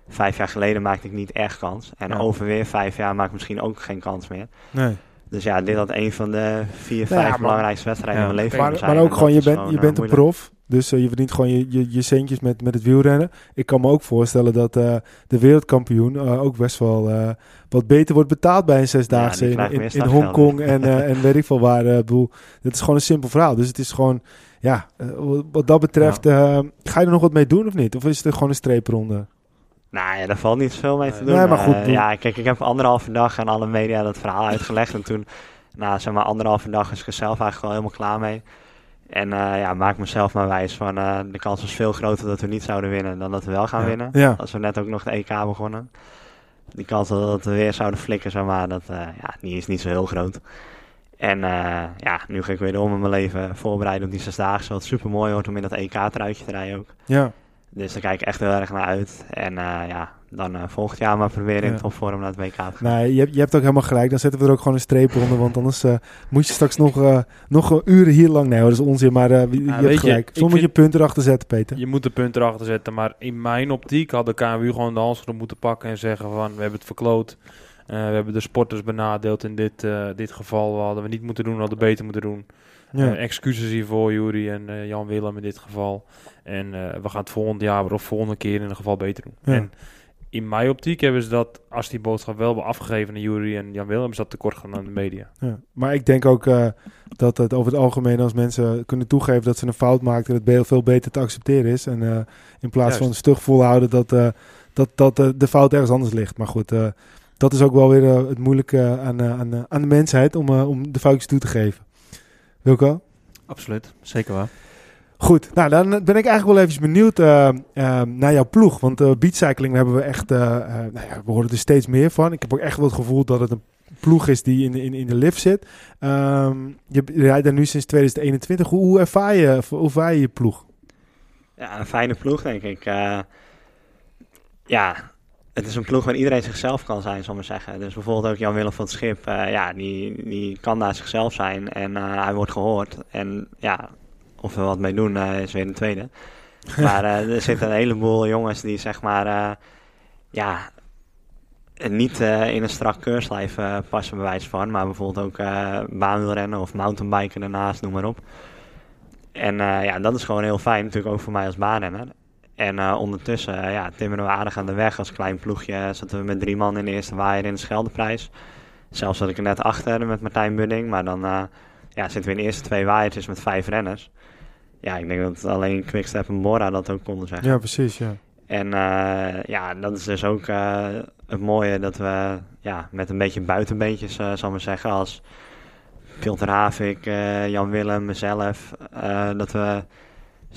vijf jaar geleden maakte ik niet echt kans. En Ja. over weer vijf jaar maak ik misschien ook geen kans meer. Nee. Dus ja, dit had een van de vier, Nou vijf ja, maar- belangrijkste wedstrijden Ja, in mijn leven Maar, kunnen maar ook En gewoon, je dat is bent, je bent een moeilijk. prof. Dus eh, je verdient gewoon je, je, je centjes met, met het wielrennen. Ik kan me ook voorstellen dat eh, de wereldkampioen eh, ook best wel eh, wat beter wordt betaald bij een zesdaagse die in, krijgt in, meer in. Hongkong en, eh, en weet ik veel waar. eh, bedoel, het is gewoon een simpel verhaal. Dus het is gewoon, ja, eh, wat dat betreft, eh, ga je er nog wat mee doen of niet? Of is het gewoon een streepronde? Nou ja, daar valt niet zoveel mee te Nee, doen. maar goed, Eh, ja, kijk, ik heb anderhalve dag aan alle media dat verhaal uitgelegd. En toen, na zeg maar anderhalve dag, is ik er zelf eigenlijk wel helemaal klaar mee. En eh, ja, maak mezelf maar wijs van eh, de kans was veel groter dat we niet zouden winnen dan dat we wel gaan Ja. winnen. Ja. Als we net ook nog de EK begonnen. Die kans dat we weer zouden flikken, zeg maar, dat ja, die is niet zo heel groot. En ja, nu ga ik weer door met mijn leven voorbereiden op die zesdaagse. Wat super mooi wordt om in dat EK-truitje te rijden ook. Ja. Dus daar kijk ik echt heel erg naar uit. En eh, ja, dan eh, volgend jaar maar proberen in Ja. topvorm naar het WK te gaan. Nee, je hebt, je hebt ook helemaal gelijk. Dan zetten we er ook gewoon een streep onder. Want anders eh, moet je straks nog, eh, nog uren hier lang... Nee hoor, dat is onzin. Maar eh, wie- je weet hebt je, gelijk. Soms moet je vind- punt erachter zetten, Peter. Je moet de punt erachter zetten, maar in mijn optiek had de KMU gewoon de handschoen moeten pakken en zeggen van we hebben het verkloot. Eh, we hebben de sporters benadeeld in dit, eh, dit geval. We hadden we niet moeten doen, we hadden beter moeten doen. Ja. Eh, excuses hiervoor, Jury en eh, Jan Willem in dit geval. En eh, we gaan het volgend jaar of volgende keer in ieder geval beter doen. Ja. En in mijn optiek hebben ze dat, als die boodschap wel afgegeven aan Jury en Jan Willem, ze dat tekort gedaan aan de media. Ja. Maar ik denk ook dat het over het algemeen als mensen kunnen toegeven dat ze een fout maakten, dat het veel beter te accepteren is. En in plaats Juist. van stug volhouden dat, dat, dat de fout ergens anders ligt. Maar goed, dat is ook wel weer het moeilijke aan, aan, aan de mensheid om, om de foutjes toe te geven. Wilco? Absoluut, zeker waar. Goed, nou dan ben ik eigenlijk wel even benieuwd eh, eh, naar jouw ploeg. Want uh, beatcycling hebben we echt, eh, eh, nou ja, we horen er steeds meer van. Ik heb ook echt wel het gevoel dat het een ploeg is die in, de- in, in de lift zit. Ehm, je rijdt daar nu sinds 2021. Hoe, hoe, ervaar je, hoe ervaar je je ploeg? Ja, een fijne ploeg, denk ik. Eh, ja, het is een ploeg waar iedereen zichzelf kan zijn, zal ik maar zeggen. Dus bijvoorbeeld ook Jan-Willem van het Schip, eh, ja, die, die kan daar zichzelf zijn en eh, hij wordt gehoord. En ja, of we wat mee doen, eh, is weer een tweede. Maar er zitten een heleboel jongens die zeg maar, ja, niet in een strak keurslijf passen bij wijze van. Maar bijvoorbeeld ook baanwielrennen of mountainbiken daarnaast, noem maar op. En ja, dat is gewoon heel fijn, natuurlijk ook voor mij als baanrenner. En eh, ondertussen uh, ja, timmeren we aardig aan de weg als klein ploegje. Zaten we met drie man in de eerste waaier in de Scheldeprijs. Zelfs zat ik er net achter met Martijn Budding. Maar dan uh, ja, zitten we in de eerste twee waaiertjes met vijf renners. Ja, ik denk dat alleen Quickstep en Bora dat ook konden zeggen. Ja, precies, ja. En ja, dat is dus ook het mooie dat we ja, met een beetje buitenbeentjes, zal ik maar zeggen, als Pilter Havik, Jan Willem, mezelf, dat we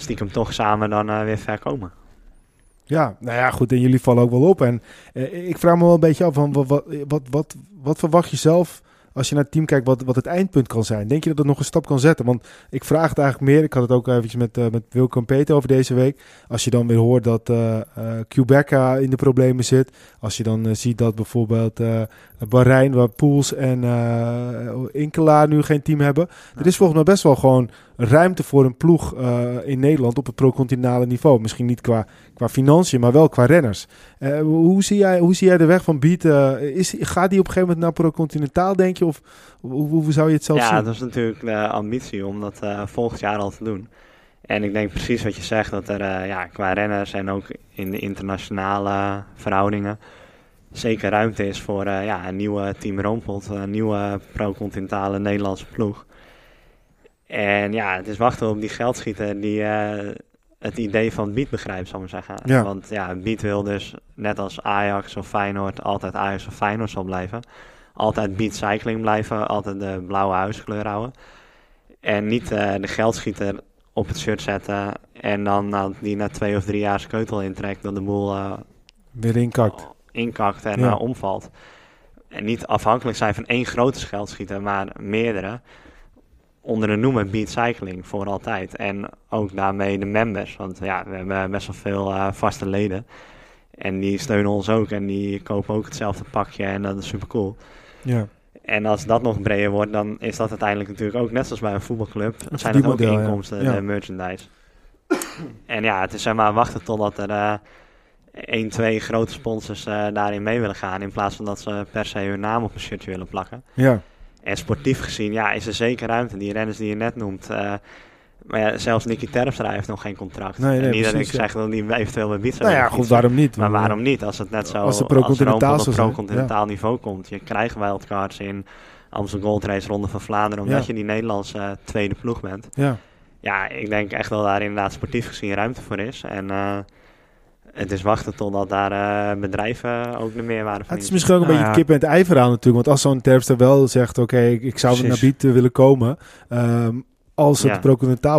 stiekem toch samen dan weer ver komen. Ja, nou ja, goed. En jullie vallen ook wel op. En uh, ik vraag me wel een beetje af van wat, wat, wat, wat, wat verwacht je zelf als je naar het team kijkt, wat, wat het eindpunt kan zijn? Denk je dat het nog een stap kan zetten? Want ik vraag het eigenlijk meer. Ik had het ook eventjes met, uh, met Wilco en Peter over deze week. Als je dan weer hoort dat uh, uh, Quebeca in de problemen zit. Als je dan ziet dat bijvoorbeeld Bahrein, waar Poels en Inkelaar nu geen team hebben. Er is volgens mij best wel gewoon ruimte voor een ploeg in Nederland op het pro-continentale niveau. Misschien niet qua, qua financiën, maar wel qua renners. Uh, hoe, zie jij, hoe zie jij de weg van Beat? Uh, is, gaat die op een gegeven moment naar pro-continentaal, denk je? Of hoe, hoe, zou je het zelf ja, zien? Ja, dat is natuurlijk de ambitie om dat volgend jaar al te doen. En ik denk precies wat je zegt, dat er ja, qua renners en ook in de internationale verhoudingen zeker ruimte is voor ja, een nieuwe Team Rompelt, een nieuwe pro-continentale Nederlandse ploeg. En ja, het is wachten op die geldschieter die het idee van Beat begrijpt, zal ik maar zeggen. Ja. Want ja, Beat wil dus, net als Ajax of Feyenoord, altijd Ajax of Feyenoord zal blijven. Altijd Beat Cycling blijven, altijd de blauwe huiskleur houden. En niet uh, de geldschieter op het shirt zetten en dan nou, die na twee of drie jaar keutel intrekt, dat de boel uh, weer inkakt, inkakt en ja. omvalt. En niet afhankelijk zijn van één grote geldschieter, maar meerdere onder de noemer Beat Cycling voor altijd. En ook daarmee de members, want ja, we hebben best wel veel uh, vaste leden. En die steunen ons ook en die kopen ook hetzelfde pakje en dat is super cool. Ja. En als dat nog breder wordt, dan is dat uiteindelijk natuurlijk ook net zoals bij een voetbalclub. Dat zijn het ook model, inkomsten, ja. de merchandise. en ja, het is zeg maar wachten totdat er uh, één, twee grote sponsors uh, daarin mee willen gaan. In plaats van dat ze per se hun naam op een shirtje willen plakken. Ja. En sportief gezien, ja, is er zeker ruimte. Die renners die je net noemt. Uh, maar ja, zelfs Nicky Terpstra heeft nog geen contract. Nee, nee, en niet precies, dat ik zeg dat hij eventueel bij Bietsa Nou ja, goed, waarom niet? Maar waarom niet? Als het net zo als de pro-continentaal pro niveau komt. Je krijgt wildcards in Amstel Gold Race Ronde van Vlaanderen. Omdat je die Nederlandse uh, tweede ploeg bent. Ja. Ja, ik denk echt wel daar inderdaad sportief gezien ruimte voor is. En uh, het is wachten totdat daar uh, bedrijven ook de meerwaarde van Het is misschien ook een Nou beetje ja. kip en het ei verhaal natuurlijk. Want als zo'n Terpstra wel zegt, oké, ik, ik zou Precies. naar uh, willen komen. Um, als het Ja.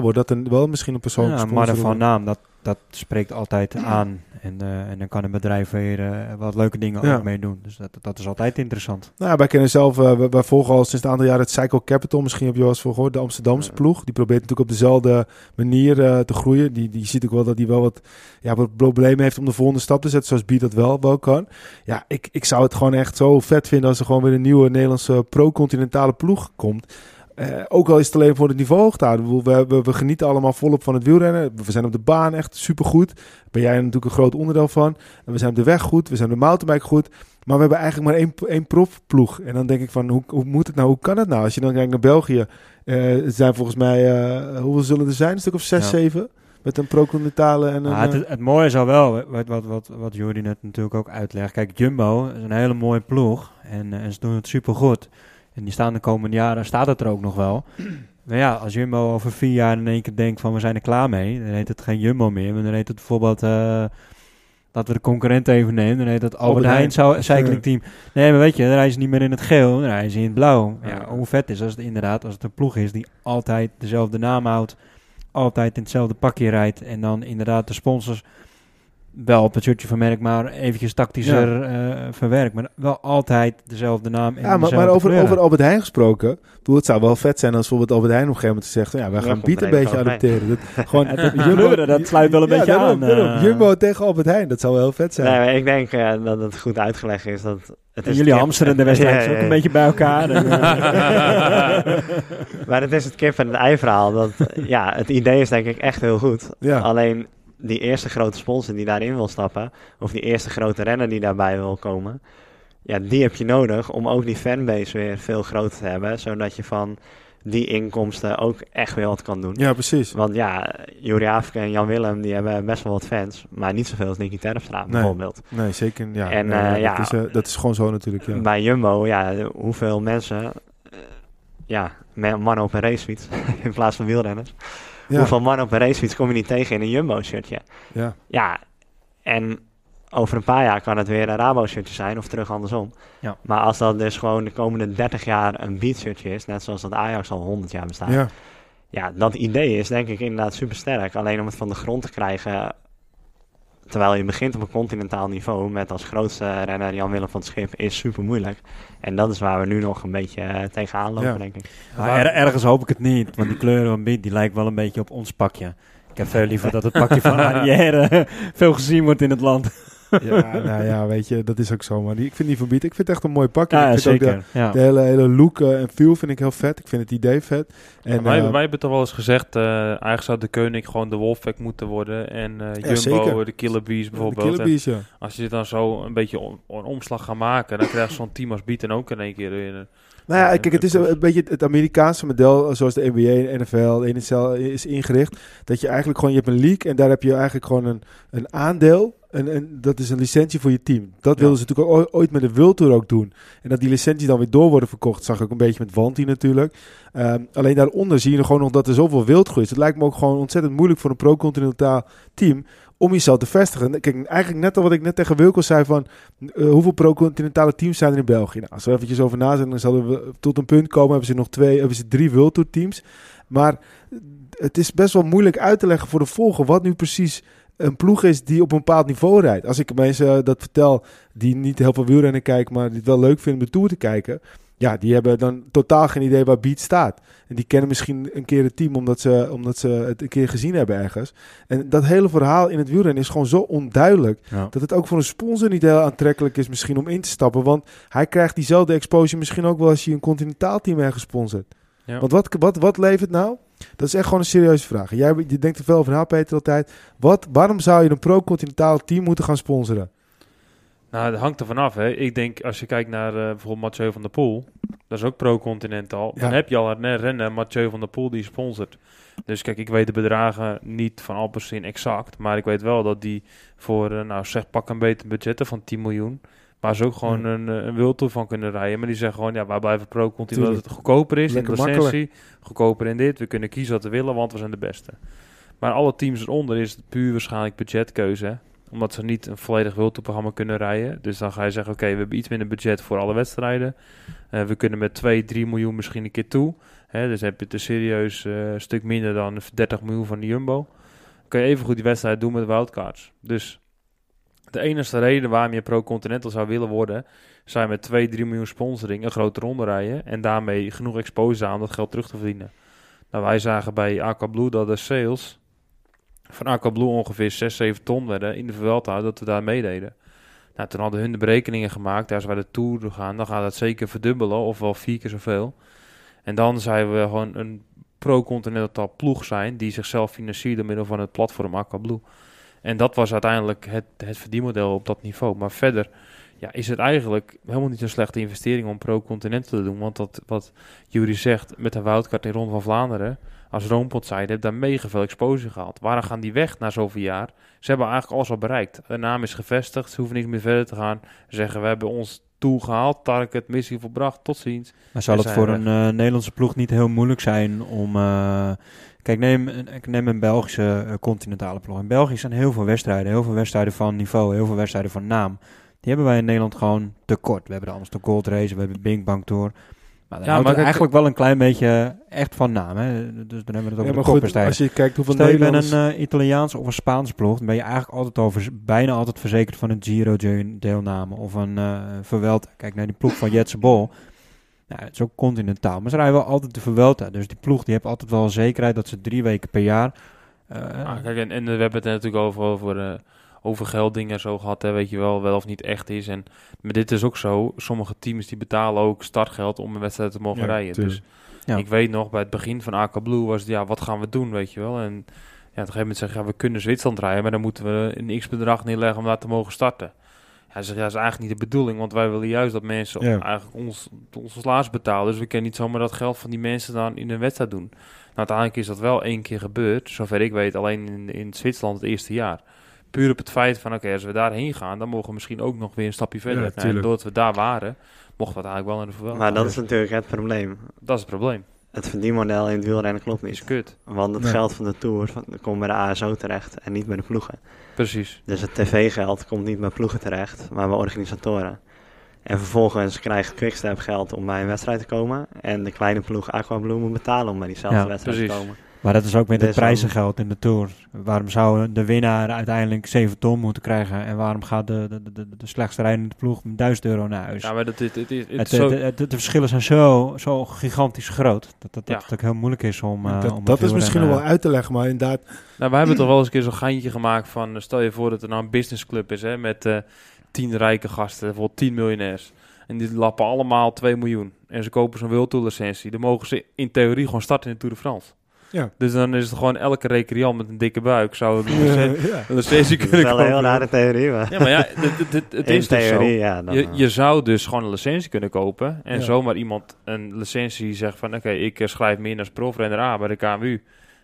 wordt, dat er wel misschien een persoon Ja, maar van naam, dat, dat spreekt altijd aan. En, eh, en dan kan een bedrijf weer eh, wat leuke dingen Ja. ook mee doen. Dus dat, dat is altijd interessant. Nou, ja, wij kennen zelf, eh, wij, wij volgen al sinds een aantal jaar het Cycle Capital. Misschien heb je wel eens voor gehoord, de Amsterdamse ploeg. Die probeert natuurlijk op dezelfde manier te groeien. Die, die ziet ook wel dat hij wel wat, ja, wat problemen heeft om de volgende stap te zetten, zoals Beat dat wel, wel kan. Ja, ik, ik zou het gewoon echt zo vet vinden als er gewoon weer een nieuwe Nederlandse pro-continentale ploeg komt. Eh, ook al is het alleen voor het niveau hoog te houden. We, we, we genieten allemaal volop van het wielrennen. We zijn op de baan echt supergoed. Daar ben jij natuurlijk een groot onderdeel van. En we zijn op de weg goed. We zijn op de mountainbike goed. Maar we hebben eigenlijk maar één, één profploeg. En dan denk ik van, hoe, hoe moet het nou? Hoe kan het nou? Als je dan kijkt naar België. het zijn volgens mij, eh, hoeveel zullen er zijn? Een stuk of zes, Ja. zeven? Met een pro-continentale en een... Maar het, het mooie zou wel, wat, wat, wat, wat Jordi net natuurlijk ook uitlegt. Kijk, Jumbo is een hele mooie ploeg. En, en ze doen het supergoed. En die staan de komende jaren, staat het er ook nog wel. Maar ja, als Jumbo over vier jaar in één keer denkt van we zijn er klaar mee. Dan heet het geen Jumbo meer. Maar dan heet het bijvoorbeeld, eh laten we de concurrent even nemen. Dan heet het Albert, Albert Heijn zou- Cycling Team. Nee, maar weet je, dan rijden ze niet meer in het geel. Dan rijden ze in het blauw. Ja. hoe vet is als het inderdaad, als het een ploeg is die altijd dezelfde naam houdt. Altijd in hetzelfde pakje rijdt. En dan inderdaad de sponsors wel op het shirtje vermerkt, maar eventjes tactischer eh, verwerkt. Maar wel altijd dezelfde naam en ja, maar, maar over, kleuren. over Albert Heijn gesproken. Bedoel, het zou wel vet zijn als bijvoorbeeld Albert Heijn op een gegeven moment zegt... Ja, wij Ja, gaan Piet een beetje adopteren. Dat, gewoon, kleuren, dat sluit wel een beetje daarom, aan, daarom. eh. Jumbo tegen Albert Heijn, dat zou wel heel vet zijn. Nee, maar ik denk eh, dat het goed uitgelegd is. Dat het En is jullie hamsteren de wedstrijd Ja, ja, ook ja. een beetje bij elkaar. En, Maar het is het kip en het ei verhaal. Dat, ja, het idee is denk ik echt heel goed. Ja. Alleen die eerste grote sponsor die daarin wil stappen, of die eerste grote renner die daarbij wil komen, ja, die heb je nodig om ook die fanbase weer veel groter te hebben, zodat je van die inkomsten ook echt weer wat kan doen. Ja, precies. Want ja, Juri Afke en Jan Willem, die hebben best wel wat fans, maar niet zoveel als Nicky Terpstra Nee. bijvoorbeeld. Nee, zeker. Ja, En, nee, eh, dat, ja. is, eh, dat is gewoon zo natuurlijk. Ja. Bij Jumbo, ja, hoeveel mensen, eh, ja, mannen op een racefiets in plaats van wielrenners. Ja, Hoeveel mannen op een racefiets kom je niet tegen in een Jumbo-shirtje? ja. Ja, en over een paar jaar kan het weer een Rabo-shirtje zijn of terug andersom. Ja. Maar als dat dus gewoon de komende 30 jaar een Beat-shirtje is, net zoals dat Ajax al 100 jaar bestaat. Ja. ja. dat idee is denk ik inderdaad super sterk. Alleen om het van de grond te krijgen, terwijl je begint op een continentaal niveau met als grootste renner Jan-Willem van het Schip, is super moeilijk. En dat is waar we nu nog een beetje eh, tegenaan lopen, Ja. denk ik. maar er- ergens hoop ik het niet, want die kleuren van Beat, die lijkt wel een beetje op ons pakje. Ik heb veel liever dat het pakje van Arrière veel gezien wordt in het land. Ja, nou ja, weet je, dat is ook zo. Maar die, ik vind die van Beat, ik vind het echt een mooi pakje. Ja, ik vind ook. Ja. de, hele, hele look eh, en feel vind ik heel vet. Ik vind het idee vet. En, wij, eh, wij hebben toch wel eens gezegd, eh, eigenlijk zou de Koning gewoon de Wolfpack moeten worden. En eh, Jumbo, zeker. de Killer Bees de bijvoorbeeld. Killer Bees, als je dit dan zo een beetje om- een omslag gaat maken, dan krijg je zo'n team als Beat en ook in één keer weer. een- Nou ja, kijk, het is een, beetje het Amerikaanse model, zoals de NBA, de NFL, de is ingericht. Dat je eigenlijk gewoon, je hebt een league en daar heb je eigenlijk gewoon een, een aandeel. En, en dat is een licentie voor je team. Dat Ja. wilden ze natuurlijk ook ooit met de World Tour ook doen. En dat die licenties dan weer door worden verkocht, zag ik een beetje met Wanti natuurlijk. Ehm, alleen daaronder zie je gewoon nog dat er zoveel wildgroei is. Het lijkt me ook gewoon ontzettend moeilijk voor een pro-continentaal team om jezelf te vestigen. Kijk, eigenlijk net al wat ik net tegen Wilco zei van... eh, hoeveel pro-continentale teams zijn er in België? Nou, als we eventjes over nadenken, dan zullen we tot een punt komen. Hebben ze nog twee, hebben ze drie World Tour teams. Maar het is best wel moeilijk uit te leggen voor de volger... wat nu precies een ploeg is die op een bepaald niveau rijdt. Als ik mensen eh, dat vertel die niet heel veel wielrennen kijken... maar die het wel leuk vinden om de Tour te kijken... Ja, die hebben dan totaal geen idee waar Beat staat. En die kennen misschien een keer het team omdat ze, omdat ze het een keer gezien hebben ergens. En dat hele verhaal in het wielrennen is gewoon zo onduidelijk. Ja. Dat het ook voor een sponsor niet heel aantrekkelijk is misschien om in te stappen. Want hij krijgt diezelfde exposure misschien ook wel als je een continentaal team ergens sponsort. Ja. Want wat, wat, wat levert nou? Dat is echt gewoon een serieuze vraag. Jij je denkt er veel over na, Peter, altijd. Wat, waarom zou je een pro-continentaal team moeten gaan sponsoren? Nou, dat hangt er vanaf. Hè. Ik denk, als je kijkt naar eh, bijvoorbeeld Mathieu van der Poel, dat is ook pro-continental. Dan heb je al een renner, Mathieu van der Poel, die sponsort. Dus kijk, ik weet de bedragen niet van Alpecin exact, maar ik weet wel dat die voor, eh, nou zeg, pak een beter budgetten van 10 miljoen, waar ze ook gewoon een, eh, een Tour van kunnen rijden. Maar die zeggen gewoon, ja, wij blijven pro-continental, dat Tuurlijk. het goedkoper is Lekker in de licentie, goedkoper in dit. We kunnen kiezen wat we willen, want we zijn de beste. Maar alle teams eronder is het puur waarschijnlijk budgetkeuze, omdat ze niet een volledig World-Tour-programma kunnen rijden. Dus dan ga je zeggen, oké, we hebben iets minder budget voor alle wedstrijden. Eh, we kunnen met 2, 3 miljoen misschien een keer toe. Hè, dus heb je het serieus eh, stuk minder dan 30 miljoen van de Jumbo. kun je even goed die wedstrijd doen met wildcards. Dus de enige reden waarom je pro-continental zou willen worden, zijn met 2, 3 miljoen sponsoring een grote ronde rijden en daarmee genoeg exposure om dat geld terug te verdienen. Nou, wij zagen bij Aqua Blue dat de sales van Aqua Blue ongeveer 6, 7 ton werden in de Vuelta, dat we daar meededen. Nou, toen hadden hun de berekeningen gemaakt, als wij de Tour gaan, dan gaat dat zeker verdubbelen of wel vier keer zoveel. En dan zijn we gewoon een pro-continental ploeg zijn die zichzelf financiert door middel van het platform Aqua Blue. En dat was uiteindelijk het, het verdienmodel op dat niveau. Maar verder ja, is het eigenlijk helemaal niet een slechte investering om pro-continental te doen. Want dat, wat Jury zegt met de Woudkaart in Ronde van Vlaanderen, als Roompot zei, heeft daar mega veel exposure gehad. Waarom gaan die weg na zoveel jaar? Ze hebben eigenlijk alles al bereikt. De naam is gevestigd, ze hoeven niks meer verder te gaan. Ze zeggen, we hebben ons doel gehaald, target, missie volbracht, tot ziens. Maar zal En het voor weg. een eh, Nederlandse ploeg niet heel moeilijk zijn om... eh, kijk, neem, ik neem een Belgische eh, continentale ploeg. In België zijn heel veel wedstrijden. Heel veel wedstrijden van niveau, heel veel wedstrijden van naam. Die hebben wij in Nederland gewoon tekort. We hebben de Amsterdam Gold Race, we hebben Bing Bang Tour. Maar, Ja, ja, maar eigenlijk wel een klein beetje echt van naam. Hè? Dus dan hebben we het Ja, over maar de goed, als je kijkt hoeveel Stel je bent een eh, Italiaanse of een Spaanse ploeg, dan ben je eigenlijk altijd over, bijna altijd verzekerd van een Giro-deelname of een eh Vuelta. Kijk naar die ploeg van Jetse Bol. Nou, het is ook continentaal, maar ze rijden wel altijd de Vuelta. Dus die ploeg die heeft altijd wel zekerheid dat ze drie weken per jaar... eh, Ah, kijk, en, en we hebben het natuurlijk over, over, eh, over gelddingen en zo gehad, hè, weet je wel, wel of niet echt is. En, maar dit is ook zo, sommige teams die betalen ook startgeld om een wedstrijd te mogen Ja, rijden. tuurlijk. Dus Ja. ik weet nog, bij het begin van AK Blue was het, ja, wat gaan we doen, weet je wel. En ja, op een gegeven moment zeggen, ja, we kunnen Zwitserland rijden, maar dan moeten we een x-bedrag neerleggen om daar te mogen starten. Hij zegt, ja, dat is eigenlijk niet de bedoeling, want wij willen juist dat mensen Ja. eigenlijk ons, ons salaris betalen. Dus we kunnen niet zomaar dat geld van die mensen dan in een wedstrijd doen. Nou, uiteindelijk is dat wel één keer gebeurd, zover ik weet, alleen in, in Zwitserland het eerste jaar. Puur op het feit van, oké, als we daarheen gaan, dan mogen we misschien ook nog weer een stapje verder. Ja, en doordat we daar waren, mochten we het eigenlijk wel naar de verwelting. Maar dat is natuurlijk het probleem. Dat is het probleem. Het verdienmodel in het wielrennen klopt Is niet. kut. Want het Nee. geld van de Tour van- komt bij de ASO terecht en niet bij de ploegen. Precies. Dus het tv-geld komt niet bij ploegen terecht, maar bij organisatoren. En vervolgens krijgt Quickstep geld om bij een wedstrijd te komen. En de kleine ploeg Aquablue moet betalen om bij diezelfde Ja, wedstrijd precies. te komen. Maar dat is ook met het prijzengeld in de Tour. Waarom zou de winnaar uiteindelijk 7 ton moeten krijgen? En waarom gaat de, de, de, de slechtste rijdende ploeg met 1000 euro naar huis? Ja, maar dat, dit, dit, dit, het het, is zo- de, de, de- de verschillen zijn zo, zo gigantisch groot. Dat, dat, Ja. dat het ook heel moeilijk is om... eh, dat om dat het is misschien wel uit te leggen, maar inderdaad... Nou, we hebben toch wel eens een keer zo'n geintje gemaakt van... eh, stel je voor dat er nou een businessclub is hè, met eh tien rijke gasten, bijvoorbeeld 10 miljonairs. En die lappen allemaal 2 miljoen. En ze kopen zo'n World Tour licentie. Dan mogen ze in theorie gewoon starten in de Tour de France. Ja. Dus dan is het gewoon elke recreant met een dikke buik zou een licen- ja. een licentie Dat is kunnen wel een heel kopen. rare theorie, maar Ja, maar ja, dit, dit- dit- het in is dus zo. theorie, ja. Dan, Je, eh, je zou dus gewoon een licentie kunnen kopen en Ja. zomaar iemand een licentie zegt van oké, ik eh, schrijf me in als profrenner A bij de KMU.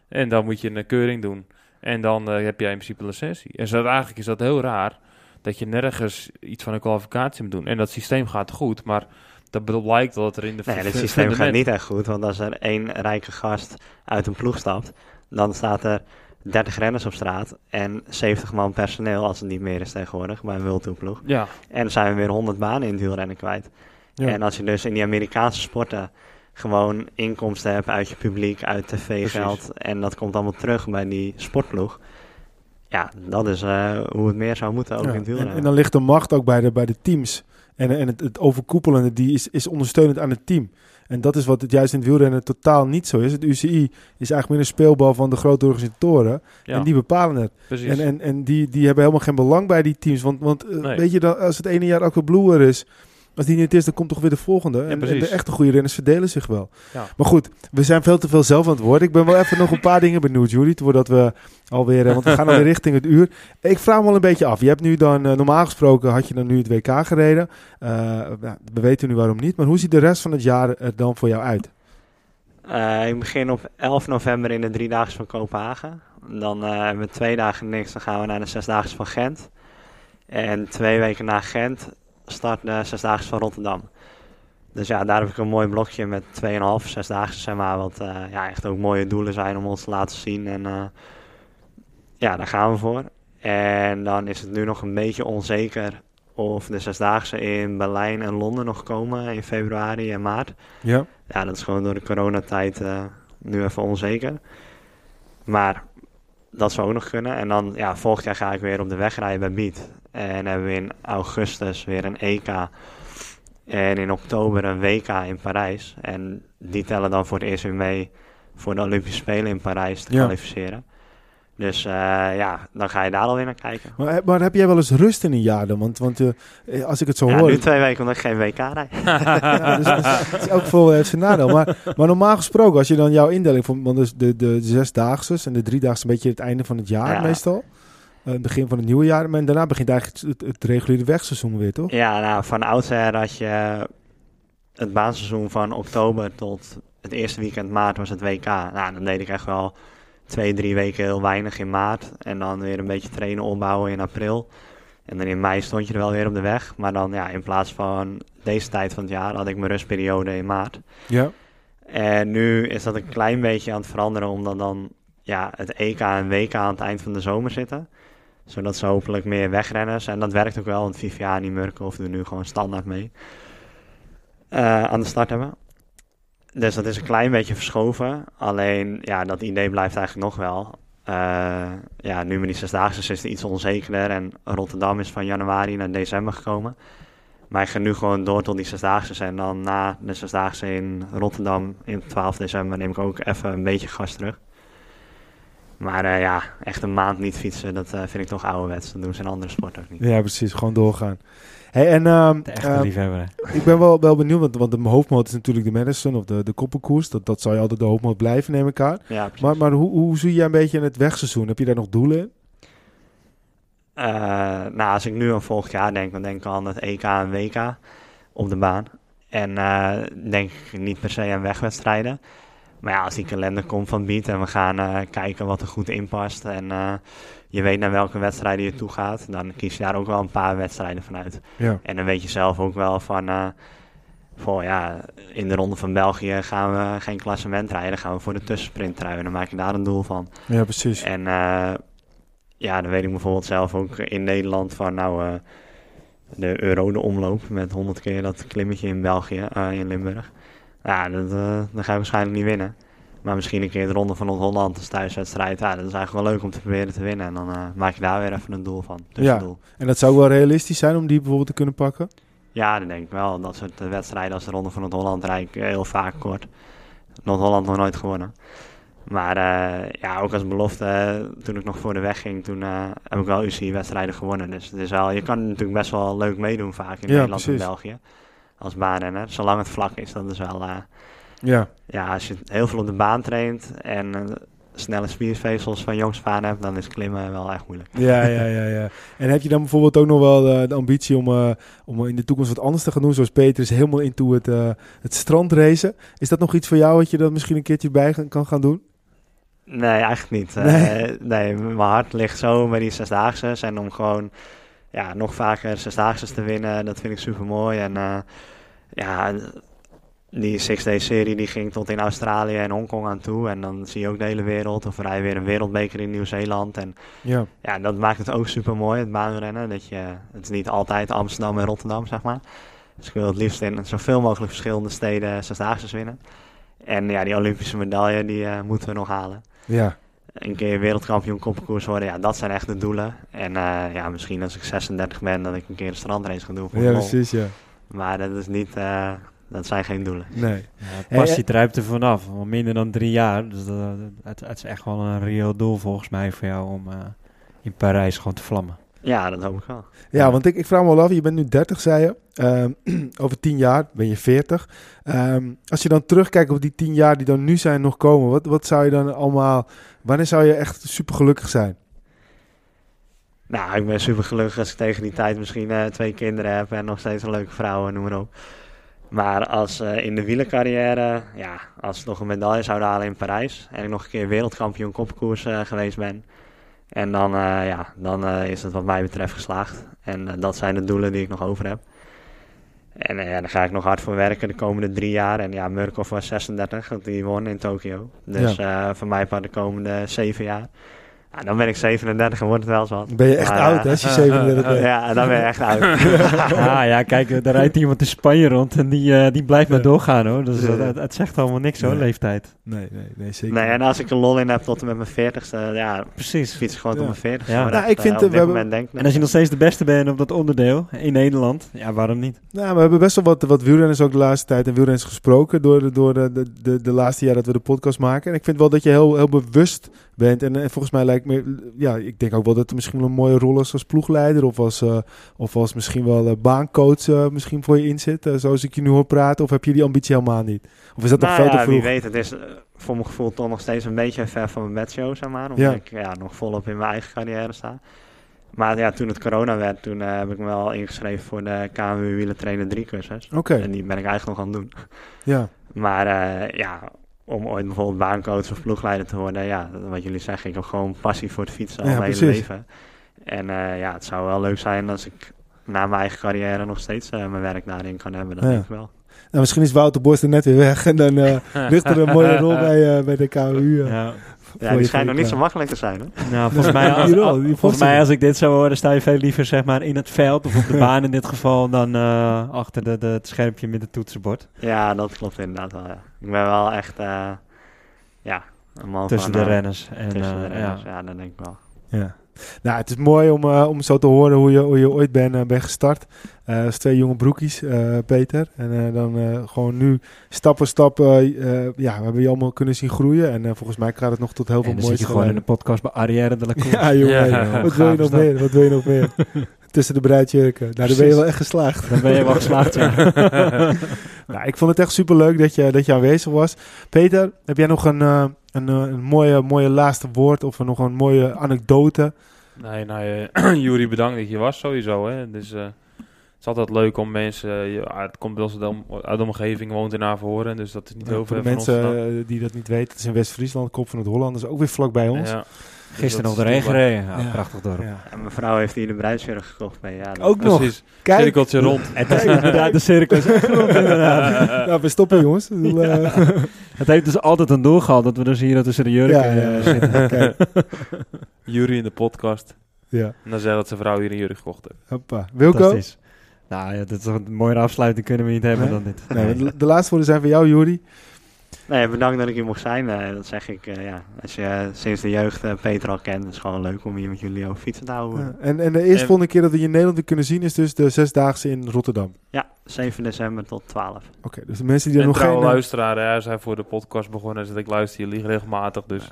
En dan moet je een keuring doen. En dan eh, heb jij in principe een licentie. En zo, eigenlijk is dat heel raar dat je nergens iets van een kwalificatie moet doen. En dat systeem gaat goed, maar dat blijkt dat er in de Nee, het systeem gaat niet echt goed, want als er één rijke gast uit een ploeg stapt, dan staat er 30 renners op straat en 70 man personeel, als het niet meer is tegenwoordig, bij een World Tour ploeg. Ja, En dan zijn we weer 100 banen in het wielrennen kwijt. Ja. En als je dus in die Amerikaanse sporten gewoon inkomsten hebt uit je publiek, uit tv-geld, en dat komt allemaal terug bij die sportploeg. Ja, dat is eh, hoe het meer zou moeten ook Ja, in het en, wielrennen. en dan ligt de macht ook bij de, bij de teams. En, en het, het overkoepelende die is, is ondersteunend aan het team. En dat is wat het juist in het wielrennen totaal niet zo is. Het UCI is eigenlijk meer een speelbal van de grote organisatoren. ja En die bepalen het. precies. En, en, en die, die hebben helemaal geen belang bij die teams. Want, want eh, Nee. weet je, dan, als het ene jaar Aqua Blue er is... Als die niet is, dan komt toch weer de volgende. en, en de echte goede renners verdelen zich wel. Ja. Maar goed, we zijn veel te veel zelf aan het woord. Ik ben wel even nog een paar dingen benieuwd, Judith. Voordat we alweer... eh, Want we gaan alweer richting het uur. Ik vraag me wel een beetje af. Je hebt nu dan... eh, normaal gesproken had je dan nu het WK gereden. Eh, nou, we weten nu waarom niet. Maar hoe ziet de rest van het jaar er dan voor jou uit? Eh, ik begin op 11 november in de Driedaagse van Kopenhagen. Dan eh, hebben we twee dagen niks, dan gaan we naar de Zesdaagse van Gent. En twee weken na Gent start de Zesdaagse van Rotterdam. Dus ja, daar heb ik een mooi blokje met 2,5 Zesdaagse, zeg maar. Wat eh, ja, echt ook mooie doelen zijn om ons te laten zien. En eh, ja, daar gaan we voor. En dan is het nu nog een beetje onzeker of de Zesdaagse in Berlijn en Londen nog komen in februari en maart. Ja. Ja, dat is gewoon door de coronatijd eh nu even onzeker. Maar dat zou ook nog kunnen. En dan, ja, volgend jaar ga ik weer op de weg rijden bij Beat. En hebben we in augustus weer een EK. En in oktober een WK in Parijs. En die tellen dan voor het eerst weer mee voor de Olympische Spelen in Parijs te Ja. kwalificeren. Dus eh, ja, dan ga je daar alweer naar kijken. Maar, heb- maar heb jij wel eens rust in een jaar dan? Want, want eh, als ik het zo Ja, hoor... nu twee weken omdat ik geen WK rijd. Ja, dus, het is elk geval heeft zijn nadeel. Maar, maar normaal gesproken, als je dan jouw indeling van want dus de, de zesdaagse en de driedaagse een beetje het einde van het jaar Ja. meestal. Eh, het begin van het nieuwe jaar. Maar daarna begint eigenlijk het, het, het reguliere wegseizoen weer, toch? Ja, nou, van oudsher had je het baanseizoen van oktober tot het eerste weekend maart was het WK. Nou, dan deed ik echt wel twee, drie weken heel weinig in maart. En dan weer een beetje trainen, opbouwen in april. En dan in mei stond je er wel weer op de weg. Maar dan ja, in plaats van deze tijd van het jaar had ik mijn rustperiode in maart. Ja. En nu is dat een klein beetje aan het veranderen, omdat dan ja, het EK en WK aan het eind van de zomer zitten. Zodat ze hopelijk meer wegrenners, en dat werkt ook wel, want Viviani, Murkoff doen nu gewoon standaard mee, eh, aan de start hebben. Dus dat is een klein beetje verschoven. Alleen, ja, dat idee blijft eigenlijk nog wel. Eh, ja, nu met die zesdaagse is het iets onzekerder. En Rotterdam is van januari naar december gekomen. Maar ik ga nu gewoon door tot die zesdaagse. En dan na de zesdaagse in Rotterdam in 12 december neem ik ook even een beetje gas terug. Maar eh, ja, echt een maand niet fietsen, dat eh, vind ik toch ouderwets. Dat doen ze in andere sporten ook niet. ja, precies. Gewoon doorgaan. Hey, en ehm, De echte ehm, liefhebber. ik ben wel, wel benieuwd, want, want de hoofdmoot is natuurlijk de Madison of de, de koppelkoers. Dat, dat zal je altijd de hoofdmoot blijven, neem ik aan. Ja, precies. Maar, maar hoe, hoe zie jij een beetje in het wegseizoen? Heb je daar nog doelen in? Eh, nou, als ik nu aan volgend jaar denk, dan denk ik aan het EK en WK op de baan. En eh, denk ik niet per se aan wegwedstrijden. Maar ja, als die kalender komt van Beat en we gaan eh, kijken wat er goed in past. En eh, je weet naar welke wedstrijden je toe gaat. Dan kies je daar ook wel een paar wedstrijden vanuit. Ja. En dan weet je zelf ook wel van... eh, voor, ja, in de Ronde van België gaan we geen klassement rijden. Dan gaan we voor de tussensprint rijden. Dan maak je daar een doel van. Ja, precies. En eh, ja, dan weet ik bijvoorbeeld zelf ook in Nederland van nou eh, de Eurode omloop met 100 keer dat klimmetje in België, eh, in Limburg. Ja, dat, eh dat ga ik waarschijnlijk niet winnen. Maar misschien een keer de Ronde van Noord-Holland als thuiswedstrijd. Ja, dat is eigenlijk wel leuk om te proberen te winnen. En dan eh, maak je daar weer even een doel van. Tussendoel. En dat zou wel realistisch zijn om die bijvoorbeeld te kunnen pakken? Ja, dan denk ik wel. Dat soort eh, wedstrijden als de Ronde van rijd ik eh, heel vaak kort. Noord-Holland nog nooit gewonnen. Maar ja, ook als belofte, toen ik nog voor de weg ging, toen heb ik wel UCI-wedstrijden gewonnen. Dus het is wel, je kan natuurlijk best wel leuk meedoen vaak in Ja, Nederland precies. en België. Als baanrenner. Zolang het vlak is, dat is wel... eh, Ja. ja, als je heel veel op de baan traint en eh, snelle spiervezels van jongs af aan hebt, dan is klimmen wel echt moeilijk. Ja, ja, ja, ja. En heb je dan bijvoorbeeld ook nog wel eh, de ambitie om, eh, om in de toekomst wat anders te gaan doen? Zoals Peter is helemaal into het, eh het strandracen. Is dat nog iets voor jou wat je dan misschien een keertje bij kan gaan doen? Nee, eigenlijk niet. Nee? nee. nee, mijn hart ligt zo bij die zesdaagse. En om gewoon ja, nog vaker zesdaagse te winnen, dat vind ik super mooi. En eh, ja, die Six Day serie die ging tot in Australië en Hongkong aan toe. En dan zie je ook de hele wereld. Of rij weer een wereldbeker in Nieuw-Zeeland. En Ja. ja, dat maakt het ook super mooi, het baanrennen. Dat je, het is niet altijd Amsterdam en Rotterdam, zeg maar. Dus ik wil het liefst in zoveel mogelijk verschillende steden zesdaagse winnen. En ja, die Olympische medaille, die eh, moeten we nog halen Ja. Een keer wereldkampioen koppenkoers worden, ja, dat zijn echt de doelen. En eh, ja, misschien als ik 36 ben, dat ik een keer een strandrace ga doen voor Ja, precies, ja. Maar dat is niet, eh, dat zijn geen doelen. Nee. Ja, passie druipt er vanaf. Al minder dan drie jaar. Dus dat, het, het is echt wel een reëel doel volgens mij voor jou om eh, in Parijs gewoon te vlammen. Ja, dat hoop ik wel. Ja, want ik, ik vraag me wel af, je bent nu 30, zei je. Ehm, over 10 jaar ben je 40. Ehm, als je dan terugkijkt op die 10 jaar die dan nu zijn nog komen, wat, wat zou je dan allemaal, wanneer zou je echt super gelukkig zijn? Nou, ik ben super gelukkig als ik tegen die tijd misschien eh, twee kinderen heb en nog steeds een leuke vrouw, en noem maar op. Maar als eh, in de wielercarrière, ja, als ik nog een medaille zou halen in Parijs en ik nog een keer wereldkampioen kopkoers eh, geweest ben. En dan, eh, ja, dan eh, is het wat mij betreft geslaagd. En eh, dat zijn de doelen die ik nog over heb. En ja, daar ga ik nog hard voor werken de komende drie jaar. En ja, Murkoff was 36, want die won in Tokio. Dus voor mij voor de komende zeven jaar. Ja, dan ben ik 37 en wordt het wel eens wat. Ben je echt Maar, oud, hè, als je 37 bent. Ja, dan ben je echt oud. Ah ja, kijk, er rijdt iemand in Spanje rond en die, eh, die blijft maar doorgaan hoor. Dus dat, het, het zegt allemaal niks hoor, Nee. leeftijd. Nee, nee, nee, zeker Nee, en als ik een lol in heb tot en met mijn 40ste, ja, Precies. fiets ik gewoon Ja. tot mijn 40ste. Ja. Nou, ik vind, eh, eh, op we dit hebben- moment denk ik En als je nog steeds de beste bent op dat onderdeel in Nederland, ja waarom niet? Nou, we hebben best wel wat, wat wielrenners ook de laatste tijd en wielrenners gesproken door, de, door de, de, de, de laatste jaar dat we de podcast maken. En ik vind wel dat je heel, heel bewust bent. En, eh, volgens mij lijkt me, ja, ik denk ook wel dat er misschien wel een mooie rol is als ploegleider of als, eh, of als misschien wel eh, baancoach misschien voor je inzit. zoals ik je nu hoor praten. Of heb je die ambitie helemaal niet? Of is dat nog Nou veel te ja, vroeg? wie weet. Het is voor mijn gevoel toch nog steeds een beetje ver van mijn bedshow, zeg maar. Omdat Ja. ik ja, nog volop in mijn eigen carrière sta. Maar ja, toen het corona werd, toen heb ik me wel ingeschreven voor de KMU Wielentrainer 3 cursus. Oké, En die ben ik eigenlijk nog aan het doen. ja. Maar ja, om ooit bijvoorbeeld baancoach of ploegleider te worden, ja, wat jullie zeggen, ik heb gewoon passie voor het fietsen al Ja, mijn hele leven. En eh, ja, het zou wel leuk zijn als ik na mijn eigen carrière nog steeds eh, mijn werk daarin kan hebben. Dat Ja. denk ik wel. Nou, misschien is Wouter Borst er net weer weg en dan eh, ligt er een mooie rol bij, eh, bij de KU. Ja. Ja, die schijnt nog niet klaar. zo makkelijk te zijn, hè? Nou, volgens mij, als, volgens mij als ik dit zou horen, dan sta je veel liever zeg maar, in het veld of op de baan in dit geval dan eh, achter de, de, het schermpje met het toetsenbord. Ja, dat klopt inderdaad wel, ja. Ik ben wel echt, eh, ja, een man Tussen van... de eh, renners. En, Tussen de eh, renners, ja. ja. dat denk ik wel. Ja. Nou, het is mooi om, eh, om zo te horen hoe je, hoe je ooit bent, eh, bent gestart. Eh, als twee jonge broekies, eh, Peter. En eh, dan eh, gewoon nu stap voor stap, ja, we hebben je allemaal kunnen zien groeien. En eh, volgens mij gaat het nog tot heel veel En dan moois zit je gewoon in de podcast bij Arrière de la. Ja, jongen. Ja, wat wil je nog meer? Wat wil je nog meer? Tussen de bruidjurken. Nou, dan ben je wel echt geslaagd. Dan ben je wel geslaagd, ja. nou, ik vond het echt super leuk dat je, dat je aanwezig was. Peter, heb jij nog een, eh, een, eh, een mooie, mooie laatste woord of nog een mooie anekdote? Nee, nou, eh, Juri, bedankt dat je was sowieso. Hè. Dus, eh, het is altijd leuk om mensen... je- ah, het komt bij ons uit de- omgeving, woont in Averhoorn. Dus dat is niet heel voor de van ons mensen die dat niet weten, het is in West-Friesland, kop van het Holland. Dat is ook weer vlak bij ons. Ja. Gisteren nog de regen gereden. Ja, Ja. Prachtig dorp. Ja. En mijn vrouw heeft hier de bruidsjurk gekocht bij, ja. Ook nog. Precies. Kijk, Cirkeltje rond. Het is inderdaad de cirkel. is echt rond, inderdaad. nou, we stoppen jongens. Eh, Het heeft dus altijd een doel gehad dat we dus hier tussen de jurken Ja, ja, eh, ja. zitten. Juri in de podcast. ja, En dan zei dat zijn vrouw hier een jurk gekocht heeft. hoppa. Wilco? Fantastisch. Nou ja, dat is een mooie afsluiting kunnen we niet hebben Nee? dan dit. Nee, de, de laatste woorden zijn van jou, Juri. Nee, bedankt dat ik hier mocht zijn. eh, dat zeg ik, eh, ja. Als je eh, sinds de jeugd Peter al kent, is het gewoon leuk om hier met jullie over fietsen te houden. Ja, en, en de eerste En- volgende keer dat we je in Nederland weer kunnen zien is dus de zesdaagse in Rotterdam. Ja, 7 december tot 12. Oké, dus de mensen die er nog geen... luisteraar, hij voor de podcast begonnen. Zei, ik luister jullie regelmatig, dus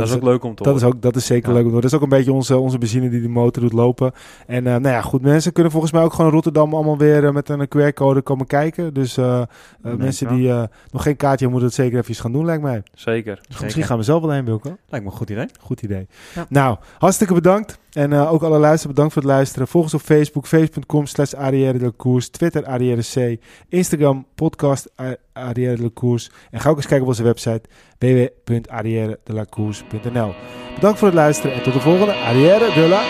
dat is ook leuk om te Dat is, horen. ook, dat is zeker Ja. leuk. om te horen. Dat is ook een beetje onze, onze benzine die de motor doet lopen. En eh, nou ja, goed, mensen kunnen volgens mij ook gewoon Rotterdam allemaal weer eh, met een QR-code komen kijken. Dus eh, mensen die eh, nog geen kaartje hebben, moeten het zeker even gaan doen, lijkt mij. Zeker. Dus misschien gaan we zelf wel heen, Wilco. Lijkt me een goed idee. Goed idee. Ja. Nou, hartstikke bedankt. En eh, ook alle luisteraars bedankt voor het luisteren. Volg ons op Facebook, facebook.com slash Koers. Twitter Arrière. Instagram podcast Arrière Koers. En ga ook eens kijken op onze website www.arrièredelacours.nl Bedankt voor het luisteren en tot de volgende Arrière de la